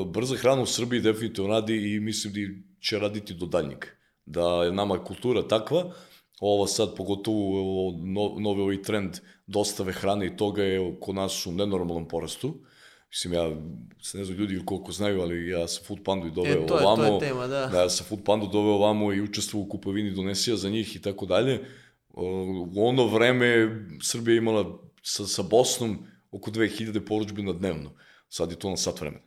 brza hrana u Srbiji definitivno radi i mislim da će raditi do daljnjeg. Da je nama kultura takva, ovo sad pogotovo ovo, no, novi ovaj trend dostave hrane i toga je kod nas u nenormalnom porastu. Mislim, ja se ne znam ljudi koliko znaju, ali ja sam Food Pandu i doveo E, to je- to ovamo. je tema, da. Da, ja sam Food Pandu doveo ovamo i učestvovao u kupovini donesija za njih i tako dalje. U ono vreme Srbija imala sa, sa Bosnom oko 2000 poručbina dnevno. Sad je to na sat vremena.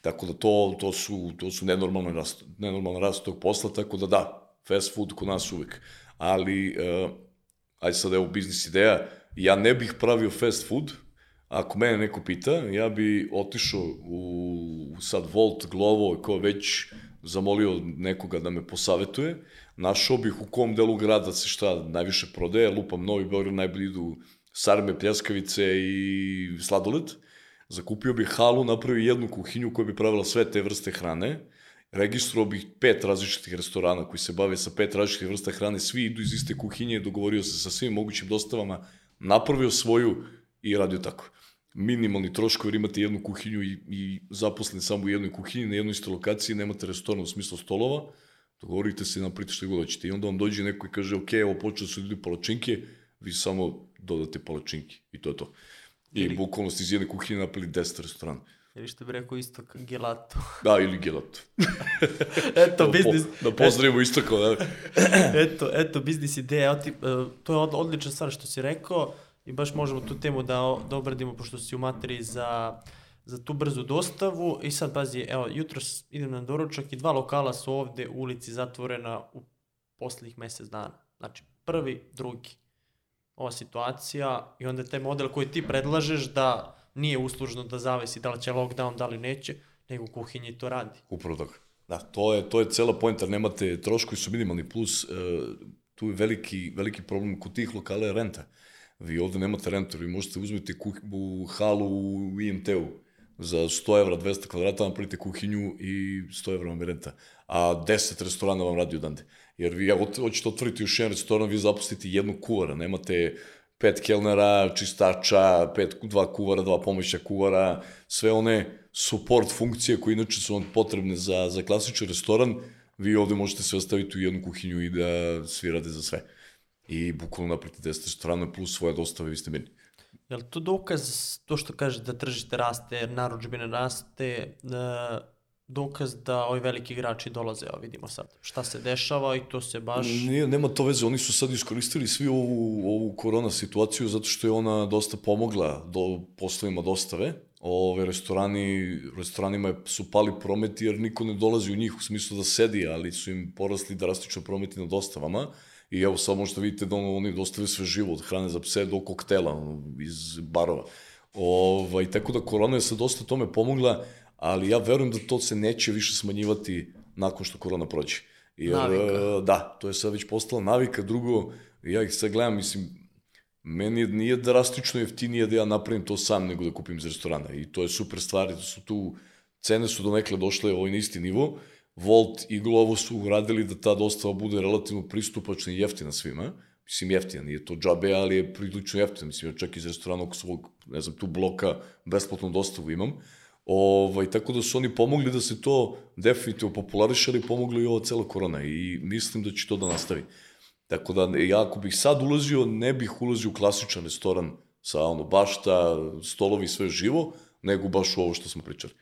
Tako da to, to su, to su nenormalne rast, nenormalne rast tog posla, tako da da, fast food kod nas uvek. Ali, uh, aj sad evo biznis ideja, ja ne bih pravio fast food, ako mene neko pita, ja bi otišao u, sad Volt, Glovo, ko već zamolio nekoga da me posavetuje, našao bih u kom delu grada se šta najviše prodaje, lupam Novi Beograd, najbolje idu sarme, pljeskavice i sladoled, zakupio bih halu, napravio jednu kuhinju koja bi pravila sve te vrste hrane, registrovao bih pet različitih restorana koji se bave sa pet različitih vrsta hrane, svi idu iz iste kuhinje, dogovorio se sa svim mogućim dostavama, napravio svoju i radio tako. Minimalni troškovi jer imate jednu kuhinju i, i zaposlen samo u jednoj kuhinji, na jednoj istoj lokaciji, nemate restoran u smislu stolova, dogovorite se i napravite što god hoćete. I onda vam dođe neko i kaže, ok, evo počeo su ljudi palačinke, vi samo dodate palačinke i to je to. I Ili- bukvalno ste iz jedne kuhinje napravili 10 restorana. Ili što bi rekao isto k- gelato. Da, ili gelat. Eto, Da, biznis, po, da pozdravimo isto kao, da. eto, eto, biznis ideja. Ti, e, to je od, odlična stvar što si rekao i baš možemo tu temu da, da obradimo pošto si u materiji za, za tu brzu dostavu. I sad, pazi, evo, jutros idem na doručak i dva lokala su ovde u ulici zatvorena u poslednjih mesec dana. Znači, prvi, drugi. Ova situacija i onda taj model koji ti predlažeš da nije uslužno da zavisi da li će lockdown, da li neće, nego u kuhinji to radi. Upravo tako. Da, to je, to je cela poenta, nemate troškovi su minimalni, plus e, tu je veliki, veliki problem kod tih lokala je renta. Vi ovde nemate rentu, vi možete uzmeti kuh, u halu u IMT-u za 100 evra, 200 kvadrata, napravite kuhinju i 100 evra vam je renta. A 10 restorana vam radi odande. Jer vi ako hoćete otvoriti još jedan restoran, vi zaposlite jednog kuvara, nemate pet kelnera, čistača, pet, dva kuvara, dva pomoćna kuvara, sve one support funkcije koje inače su vam potrebne za, za klasičan restoran, vi ovde možete sve staviti u jednu kuhinju i da svi rade za sve. I bukvalno napravite 10 restorana plus svoje dostave, vi ste mirni. Je li to dokaz, to što kaže da tržište raste, naručbine raste, e, dokaz da ovi veliki igrači dolaze, evo vidimo sad šta se dešava i to se baš... Nije, nema to veze, oni su sad iskoristili svi ovu, ovu korona situaciju zato što je ona dosta pomogla do poslovima dostave. Ove restorani, restoranima su pali prometi jer niko ne dolazi u njih u smislu da sedi, ali su im porasli drastično prometi na dostavama. I evo sad možete vidite da ono, oni dostavljaju sve živo, od hrane za pse do koktela ono, iz barova. Ovaj, tako da korona je sad dosta tome pomogla, ali ja verujem da to se neće više smanjivati nakon što korona prođe. Jer, Navika. e, da, to je sad već postala navika. Drugo, ja ih sad gledam, mislim, meni nije drastično jeftinije da ja napravim to sam nego da kupim iz restorana. I to je super stvar, da su tu, cene su donekle došle ovaj na isti nivo. Volt i Glovo su uradili da ta dostava bude relativno pristupačna i jeftina svima. Mislim, jeftina, nije to džabe, ali je prilično jeftina. Mislim, ja čak iz restorana oko svog, ne znam, tu bloka besplatnu dostavu imam. Ovaj, tako da su oni pomogli da se to definitivno populariše, ali pomogli i ova cela korona i mislim da će to da nastavi. Tako da, ja ako bih sad ulazio, ne bih ulazio u klasičan restoran sa ono, bašta, stolovi, sve živo, nego baš u ovo što smo pričali.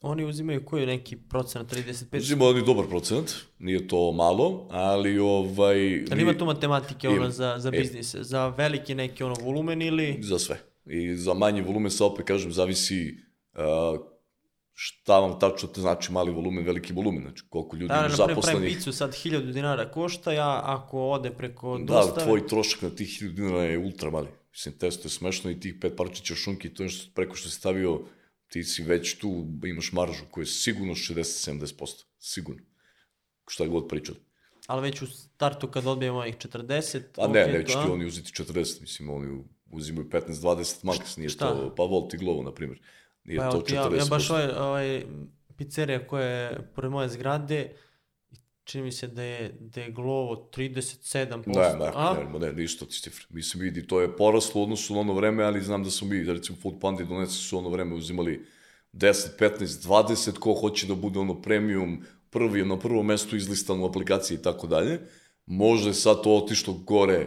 Oni uzimaju koji neki procenat, 35? Uzimo oni dobar procenat, nije to malo, ali ovaj... Ali ima tu matematike ono za, za E. biznise, za veliki neki ono volumen ili... Za sve. I za manji volumen, sa opet kažem, zavisi šta vam tačno te znači mali volumen, veliki volumen, znači koliko ljudi Da, ima na primjer, pravim zaposlenih. picu sad 1000 dinara košta, ja ako ode preko Da, dostave... tvoj trošak na tih 1000 dinara je ultra mali. Mislim, testo je smešno i tih pet parčića šunki, to je što, preko što si stavio ti si već tu, imaš maržu koja je sigurno 60-70%, sigurno. Šta god pričali. Ali već u startu kad odbijemo ovih 40... A ne, neće to- ti oni uzeti 40, mislim, oni uzimaju 15-20 max, nije Šta? to, pa Volt i Glovo, na primjer. Nije Pa to evo ti, ja, 40%. ja baš ovaj, ovaj pizzerija koja je pored moje zgrade, čini mi se da je, da je Glovo 37%. Ne, ne, a? ne, ne, nisu to ti cifre. Mislim, vidi, to je poraslo odnosu na ono vreme, ali znam da smo mi, da recimo Food Pandi donesi su ono vreme uzimali 10, 15, 20, ko hoće da bude ono premium, prvi, na prvom mestu izlistan u aplikaciji i tako dalje. Možda je sad to otišlo gore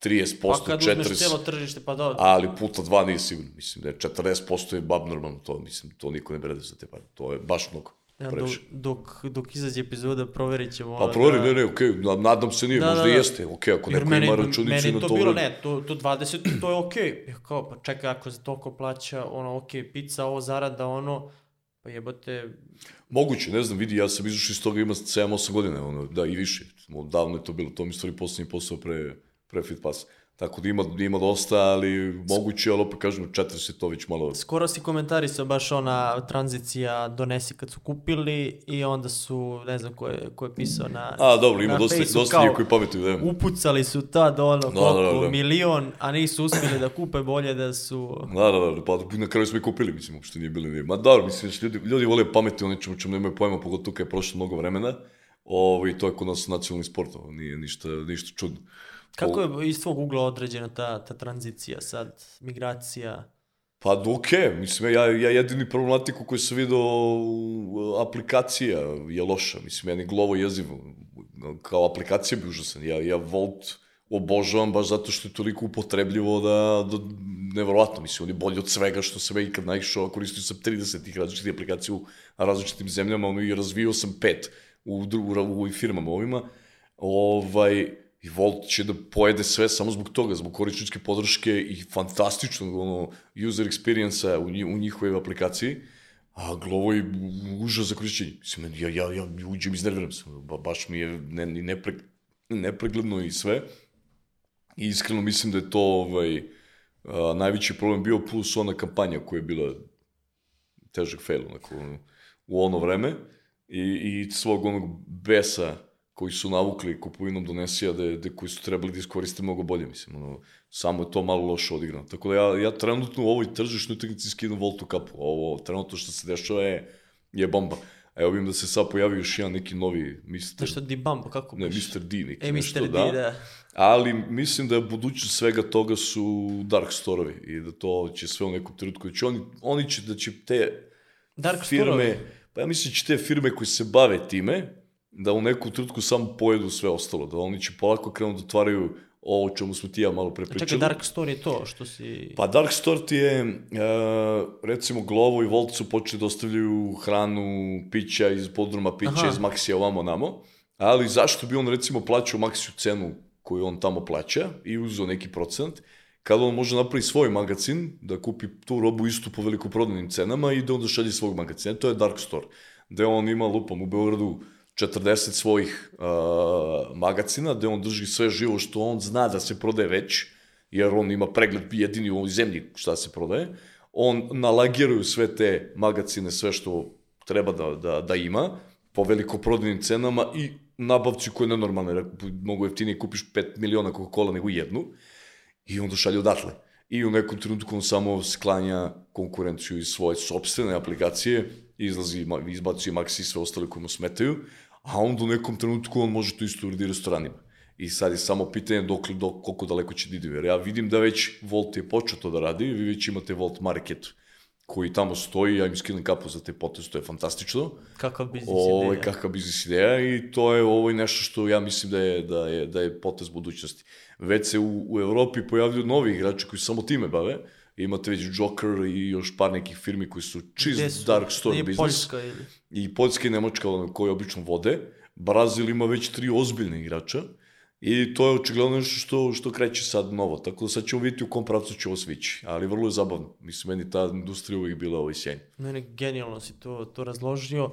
30%, Pa kad uzmeš 40%, cijelo tržište, pa dobro. ali puta dva nije sigurno. Mislim da je 40% je bab normalno, to, mislim, to niko ne brede za te pare. To je baš mnogo. Ja, dok, dok, dok izađe epizoda, proverit ćemo. Pa proveri, ne, ne, okej, na- nadam se nije, Da, možda da, da. jeste, okej, ako Jer neko meni, ima računicu meni na to to bilo, vreme. ne, to, to 20, to je okej. Ja kao, pa čekaj, ako se toliko plaća, ono, okej, pizza, ovo zarada, ono, pa jebote, Moguće, ne znam, vidi, ja sam izašao iz toga ima 7-8 godina, ono, da i više. Davno je to bilo, to mi stvari poslednji posao pre, pre Fit Pass. Tako da ima, ima dosta, ali moguće, ali opet kažem, 40 je to već malo... skoro si komentarisao baš ona tranzicija donesi kad su kupili i onda su, ne znam ko je, ko je pisao na A, dobro, ima dosta, Fejsu, dosta njih koji pametuju, da. Upucali su tad ono, Da, koliko, da, da, da. milion, a nisu uspjeli da kupe bolje da su... Da, da, da, pa na kraju smo i kupili, mislim, uopšte nije bilo nije. Ma dobro, mislim, ljudi, ljudi vole pameti o nečemu čemu nemaju pojma, pogotovo kad je prošlo mnogo vremena. Ovo, I to je kod nas nacionalni sport, ovo nije ništa, ništa čudno. Kako je iz tvog ugla određena ta, ta tranzicija sad, migracija? Pa okej, mislim, ja, ja jedini problematiku koju sam vidio u- aplikacija je loša, mislim, meni Glovo jezivo, kao aplikacija bi užasan, ja, ja Volt obožavam baš zato što je toliko upotrebljivo da, da nevjerovatno, mislim, on je bolji od svega što sam ja ikad naišao, koristio sam 30 tih različitih aplikacija u različitim zemljama, ono, i razvio sam pet u, dru- u, u firmama ovima, ovaj, i Volt će da pojede sve samo zbog toga, zbog korisničke podrške i fantastičnog ono, user experience-a u, u njihovoj aplikaciji, a Glovo je užas za korišćenje. Mislim, ja, ja, ja uđem iznerviram se, ba, baš mi je ne, nepre, nepregledno i sve. I iskreno mislim da je to ovaj, a, najveći problem bio plus ona kampanja koja je bila težak fail onako, u ono vreme i, i svog onog besa koji su navukli kupovinom Donesija, da, da koji su trebali da iskoriste mnogo bolje, mislim, ono, samo je to malo loše odigrano. Tako da ja, ja trenutno u ovoj tržišnoj utakmici skidam Voltu kapu. Ovo trenutno što se dešava je, je bomba. A evo vidim da se sad pojavi još jedan neki novi Mr. Nešto di bamba, kako Ne? Mr. D neki E, Mr. nešto, D, da. da. Ali mislim da je budućnost svega toga su dark storovi i da to će sve u nekom trenutku, da će oni, oni će da će te Dark firme, storovi? pa ja mislim da će te firme koje se bave time, da u nekom trenutku samo pojedu sve ostalo, da oni će polako krenuti da otvaraju ovo o čemu smo ti ja malo pre pričali. Čekaj, Dark Story je to što si... Pa Dark Store ti je, e, recimo Glovo i Volt su počeli da ostavljaju hranu, pića iz podruma, pića Aha. iz Maxija ovamo namo, ali zašto bi on recimo plaćao Maxiju cenu koju on tamo plaća i uzeo neki procent, kada on može napravi svoj magazin, da kupi tu robu istu po velikoprodajnim cenama i da onda šalje svog magazina. To je Dark Store, gde on ima, lupam, u Beogradu 40 svojih uh, magazina, gde on drži sve živo što on zna da se prodaje već, jer on ima pregled jedini u ovoj zemlji šta se prodaje, on nalagiraju sve te magazine, sve što treba da, da, da ima, po velikoprodajnim cenama i nabavci koje je nenormalno, jer mnogo jeftinije kupiš 5 miliona Coca-Cola nego jednu, i onda šalje odatle. I u nekom trenutku on samo sklanja konkurenciju iz svoje sobstvene aplikacije, izlazi, izbacuje Maxi i sve ostale koje mu smetaju, a onda u nekom trenutku on može to isto uraditi restoranima. I sad je samo pitanje dok, dok, koliko daleko će da ide. Jer ja vidim da već Volt je počeo to da radi, vi već imate Volt Market koji tamo stoji, ja im skinem kapu za te potez, to je fantastično. Kakav biznis Ovo je ideja. kakav biznis ideja i to je ovo je nešto što ja mislim da je, da je, da je potez budućnosti. Već se u, u Evropi pojavljuju novi igrači koji samo time bave. Imate već Joker i još par nekih firmi koji su čist su? dark Nije biznis. Poljska ili... I Poljska i Nemačka koje obično vode. Brazil ima već tri ozbiljne igrača. I to je očigledno nešto što, što kreće sad novo. Tako da sad ćemo vidjeti u kom pravcu će ovo svići. Ali vrlo je zabavno. Mislim, meni ta industrija uvijek bila ovaj sjajna. Mene genijalno si to, to razložio.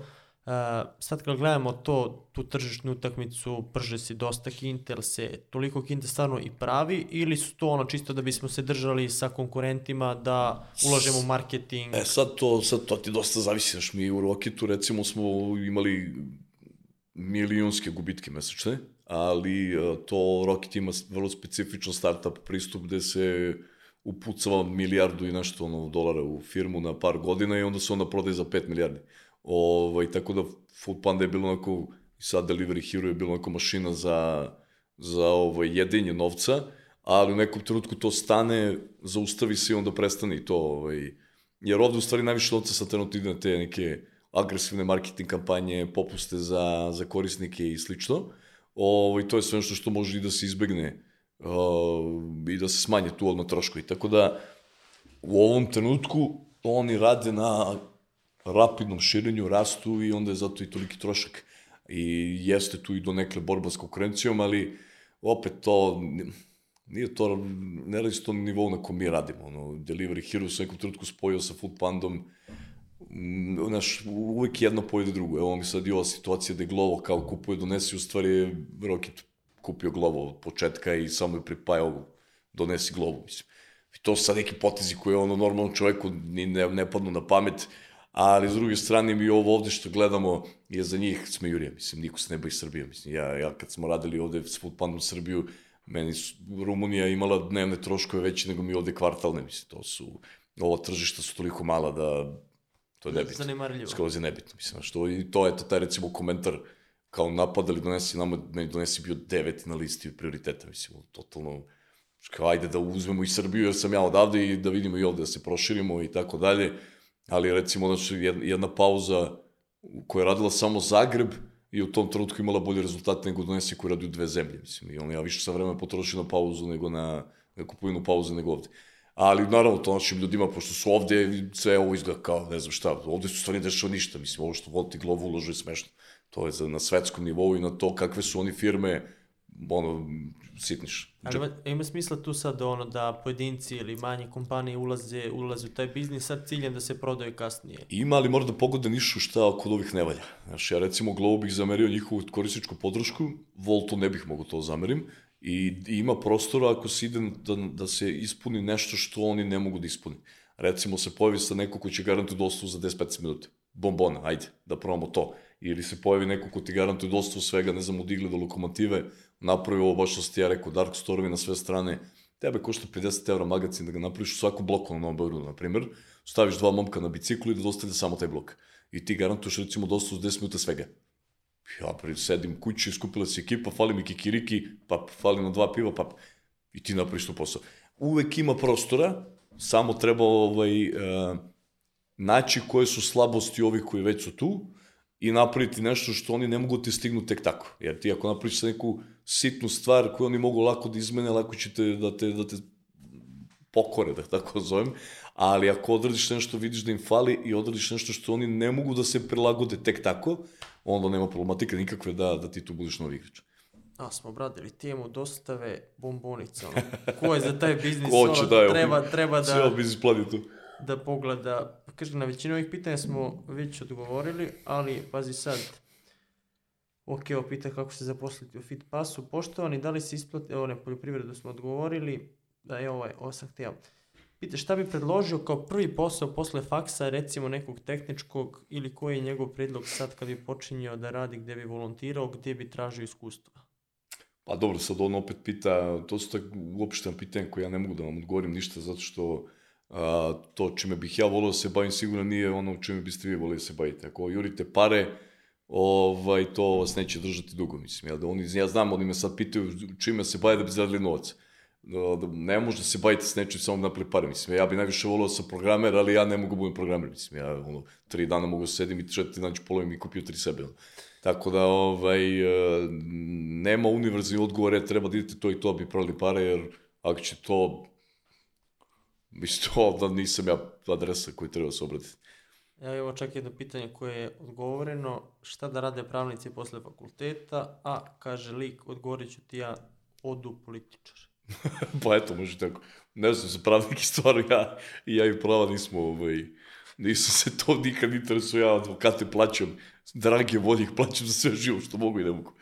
Sad kad gledamo to, tu tržišnu utakmicu, prže se dosta kinte, ili se toliko kinte stvarno i pravi, ili su to ono čisto da bismo se držali sa konkurentima, da ulažemo u marketing? E sad to, sad to ti dosta zavisi, znaš, mi u Rocketu recimo smo imali milionske gubitke mesečne, ali e, to Rocket ima vrlo specifičan startup pristup gde se upucava milijardu i nešto ono, dolara u firmu na par godina i onda se onda prodaje za 5 milijardi. Ovaj, tako da Food Panda je bilo onako, i sad Delivery Hero je bilo onako mašina za, za ovaj, jedenje novca, ali u nekom trenutku to stane, zaustavi se i onda prestane i to. Ovaj, jer ovde u stvari najviše novca sa trenutno ide na te neke agresivne marketing kampanje, popuste za, za korisnike i slično. Ovaj, to je sve nešto što može i da se izbegne uh, i da se smanje tu odmah troškovi. Tako da u ovom trenutku oni rade na rapidnom širenju, rastu i onda je zato i toliki trošak. I jeste tu i do nekle borba s konkurencijom, ali opet to nije to, ne radi se to na nivou na kom mi radimo. Ono, Delivery Hero se nekom trenutku spojio sa Food Pandom, znaš, uvek jedno pojede drugo. Evo mi sad i ova situacija da je Glovo kao kupuje, donesi, u stvari je Rocket kupio Glovo od početka i samo je pripajao donesi Glovo, mislim. I to sad neki potezi koje ono normalnom čoveku ni ne, ne padnu na pamet, ali s druge strane mi ovo ovde što gledamo je za njih smejurija, mislim, niko se ne boji Srbije, mislim, ja, ja kad smo radili ovde s Foodpandom Srbiju, meni su, Rumunija imala dnevne troškove veće nego mi ovde kvartalne, mislim, to su, ova tržišta su toliko mala da to je nebitno. Zanemarljivo. Skroz je nebitno, mislim, što i to je to taj recimo komentar kao napadali donesi nama, meni donesi bio devet na listi prioriteta, mislim, totalno, kao ajde da uzmemo i Srbiju, jer sam ja odavde i da vidimo i ovde da se proširimo i tako dalje, ali recimo znači, jedna pauza koja je radila samo Zagreb i u tom trenutku imala bolje rezultate nego donesi koji radi u dve zemlje, mislim, i on ja više sa vremena potrošio na pauzu nego na, na kupovinu pauze nego ovde. Ali naravno to našim ljudima, pošto su ovde, sve ovo izgleda kao, ne znam šta, ovde su stvarno dešava ništa, mislim, ovo što Volti Glovo uložuje smešno. To je za, na svetskom nivou i na to kakve su oni firme, ono, sitniš. Ali ima, ima smisla tu sad ono da pojedinci ili manje kompanije ulaze, ulaze u taj biznis sa ciljem da se prodaju kasnije? Ima, ali mora da pogode nišu šta kod ovih ne valja. Znaš, ja recimo Globo bih zamerio njihovu korisničku podršku, Voltu ne bih mogo to zamerim, i, i ima prostora ako se ide da, da se ispuni nešto što oni ne mogu da ispuni. Recimo se pojavi sa neko ko će garantiti dostavu za 10-15 minuta. Bombona, ajde, da probamo to. Ili se pojavi neko ko ti garantuje dostavu svega, ne znam, udigli do lokomotive, направил обачности, ја реко Dark Stormy на све страни, тебе кошта 50 евра магазин да го направиш свако блоко на Новом Беоруду, например, ставиш два момка на бицикл и да достави само тај блок. И ти гарантуваш рецимо доста 10 минути свега. Ја приседим куќи, скупила си екипа, фали ми кикирики, па фали на два пива, па и ти направиш тоа посо. Увек има простора, само треба овај е, начи кои се слабости овие кои веќе се ту i napraviti nešto što oni ne mogu da ti stignu tek tako. Jer ti ako napraviš neku sitnu stvar koju oni mogu lako da izmene, lako će te, da, te, da te pokore, da tako zovem, ali ako odradiš nešto, vidiš da im fali i odradiš nešto što oni ne mogu da se prilagode tek tako, onda nema problematike nikakve da, da ti tu budeš novi igrač. A smo bradili temu dostave bombonica. Ko je za taj biznis? Ko će da je, treba, treba da... Cijel biznis plan je tu. Da pogleda. Kažem, na većinu ovih pitanja smo već odgovorili, ali pazi sad, Ok, ovo pita kako se zaposliti u Fitpassu. Poštovani, da li se isplati, evo ne, poljoprivredu smo odgovorili, da je ovaj, ovo sam htio. Pita šta bi predložio kao prvi posao posle faksa, recimo nekog tehničkog, ili koji je njegov predlog sad kad bi počinjao da radi, gde bi volontirao, gde bi tražio iskustva? Pa dobro, sad on opet pita, to su tako uopštena pitanja koje ja ne mogu da vam odgovorim ništa, zato što a, to čime bih ja volio da se bavim sigurno nije ono čime biste vi volili da se bavite. Ako jurite pare, ovaj, to vas neće držati dugo, mislim. Ja, da oni, ja znam, oni me sad pitaju čime se baje da bi zaradili novac. Da, da, ne može da se bavite s nečim samo napoli pare, mislim. Ja bi najviše volio da sam programer, ali ja ne mogu da budem programer, mislim. Ja ono, tri dana mogu da sedim i četiri dana ću polovim i kupio tri sebe. Tako da, ovaj, e, nema univerzalni odgovor, ja treba da idete to i to, bi pravili pare, jer ako će to, mislim, to da nisam ja adresa koji treba se obratiti. Ja evo čak jedno pitanje koje je odgovoreno, šta da rade pravnici posle fakulteta, a kaže lik, odgovorit ću ti ja, odu političar. pa eto, može tako. Ne znam, sa pravniki stvarno, ja, i ja i prava nismo, ovaj, Nisam se to nikad interesuo, ja advokate plaćam, drage volje ih plaćam za sve živo što mogu i ne mogu.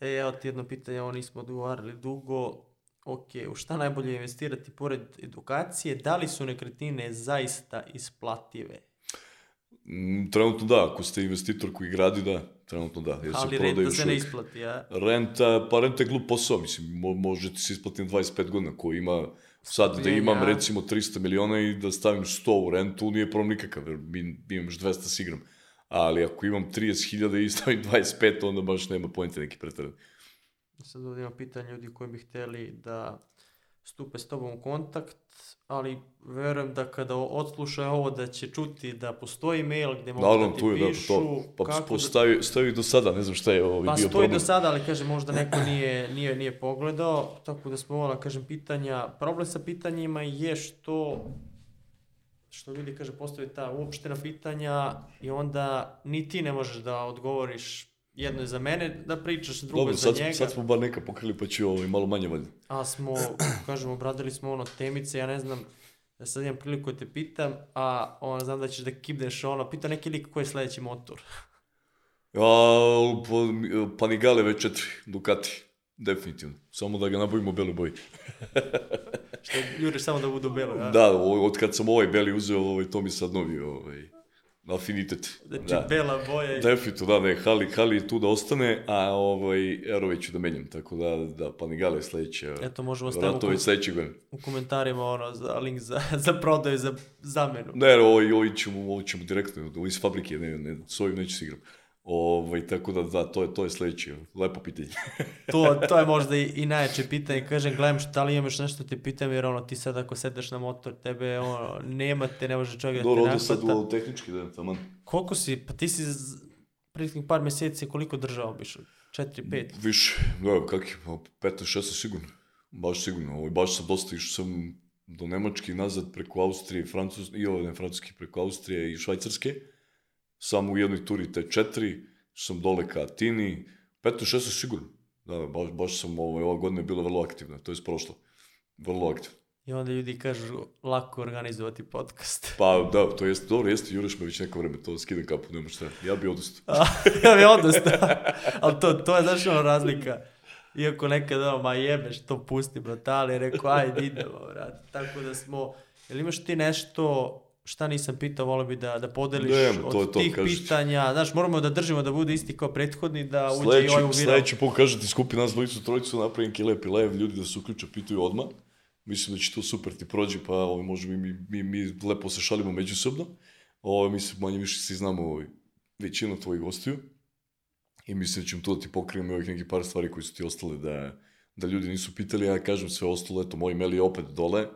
E, evo ti jedno pitanje, ovo nismo odgovarali dugo. Ok, u šta najbolje investirati pored edukacije? Da li su nekretnine zaista isplative? Mm, Trenutno da, ako ste investitor koji gradi, da, trenutno da. Jer Ali se renta se ne isplati, a? Renta, pa renta je glup posao, mislim, mo, može ti se isplatiti na 25 godina, ko ima sad da imam recimo 300 miliona i da stavim 100 u rentu, nije problem nikakav, jer mi, imam još 200 s igram. Ali ako imam 30.000 i stavim 25, onda baš nema pojente neki pretran. Sad ovdje ima pitanje ljudi koji bi htjeli da stupe s tobom u kontakt, ali verujem da kada odslušaju ovo da će čuti da postoji mail gdje mogu Naravno, da ti tu je, da, pišu. to, pa kako da- stavi, stavi do sada, ne znam šta je ovaj Pa bio stoji problem. do sada, ali kažem možda neko nije, nije, nije pogledao, tako da smo ovo, kažem, pitanja. Problem sa pitanjima je što što ljudi, kaže, postave ta uopštena pitanja i onda ni ti ne možeš da odgovoriš jedno je za mene, da pričaš, drugo Dobro, je za sad, njega. sad smo bar neka pokrili, pa ću ovaj, malo manje valjda. A smo, kažem, obradili smo ono temice, ja ne znam, da sad imam priliku da te pitam, a ono, znam da ćeš da kibneš ono, pita neki lik koji je sledeći motor. Ja, pa, Panigale V4, Ducati, definitivno. Samo da ga nabavimo u beloj boji. Što juriš samo da budu bele, a? Da, o- od kad sam ovaj beli uzeo, ovaj, to mi sad novi ovaj, afinitet. Znači, da. bela boja i... Definitivno, da, ne, Hali, Hali je tu da ostane, a ovaj, Aero ću da menjam, tako da, da Panigale je sledeće. Eto, možemo staviti Vratno već sledeće godine. u komentarima ono, za link za, za prodaju, za zamenu. Ne, ovaj, ovaj ćemo, ovaj ćemo direktno, ovaj iz fabrike, ne, ne, s ovim neću se igram. Ovaj, tako da, da, to je, to je sledeće, lepo pitanje. To, to je možda i, i najjače pitanje. Kažem, gledam šta li imaš nešto te pitam, jer ono, ti sad ako sedeš na motor, tebe ono, nema te, ne može čovjek da Dobro, te ovdje sad nahvata. u tehnički, da, taman. Koliko si, pa ti si prethodnih par mjeseci koliko držao biš? 4, 5? Više, da, kak je, pa 15, 16 sigurno. Baš sigurno, ovaj, baš sam dosta išao sam do Nemačke nazad preko Austrije, Francuske, i ovo ne Francuske, preko Austrije i Švajcarske. Samo u jednoj turi te četiri, sam dole ka Atini, 15, 16 sigurno. Da, baš, baš sam, ovaj, ova godina je bila vrlo aktivna, to je prošlo. Vrlo aktivna. I onda ljudi kažu, lako organizovati podcast. Pa da, to jest, dobro, jeste, juriš me već neko vreme, to skidam kapu, nema šta. Ja bi odustao. ja bi odostao. Ali to, to je znaš ono razlika. Iako nekad ono, ma jebeš, to pusti, brate, ali je rekao, ajde idemo, brate. Tako da smo, jel imaš ti nešto, šta nisam pitao, volio bi da, da podeliš Nemam, od to je to, tih kažete. pitanja. Znaš, moramo da držimo da bude isti kao prethodni, da uđe i Sledeći, ovaj u viral. sledeći put kažete skupi nas dvojicu, trojicu, napravim neki lepi live, ljudi da se uključe, pitaju odmah. Mislim da će to super ti prođe, pa ovaj, možemo i mi, mi, mi lepo se šalimo međusobno. Ovo, mi se manje više svi znamo ovaj, većinu tvojih gostiju. I mislim da ćemo to da ti pokrijemo i ovih nekih par stvari koji su ti ostale da, da ljudi nisu pitali. Ja kažem sve ostalo, eto, moj mail je opet dole.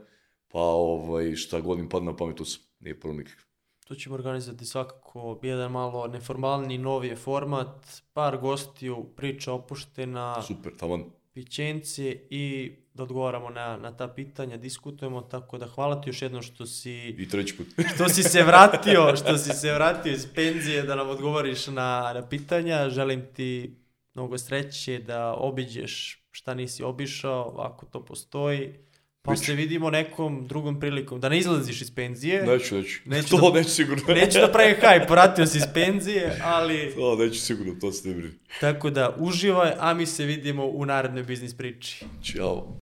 Pa ovaj, šta god im padne na pamet, tu sam. Nije problem nikakav. Tu ćemo organizovati svakako jedan malo neformalni novi format, par gostiju, priča opuštena, Super, taman. pićencije i da odgovaramo na, na ta pitanja, diskutujemo, tako da hvala ti još jednom što si, I treći put. što si se vratio, što si se vratio iz penzije da nam odgovoriš na, na pitanja. Želim ti mnogo sreće da obiđeš šta nisi obišao, ako to postoji. Pa Biće. se vidimo nekom drugom prilikom. Da ne izlaziš iz penzije. Neću, neću. Neću to da- neću sigurno. Neću da pravim hype, vratio si iz penzije, ali To neću sigurno, to se ne brini. tako da uživaj, a mi se vidimo u narednoj biznis priči. Ćao.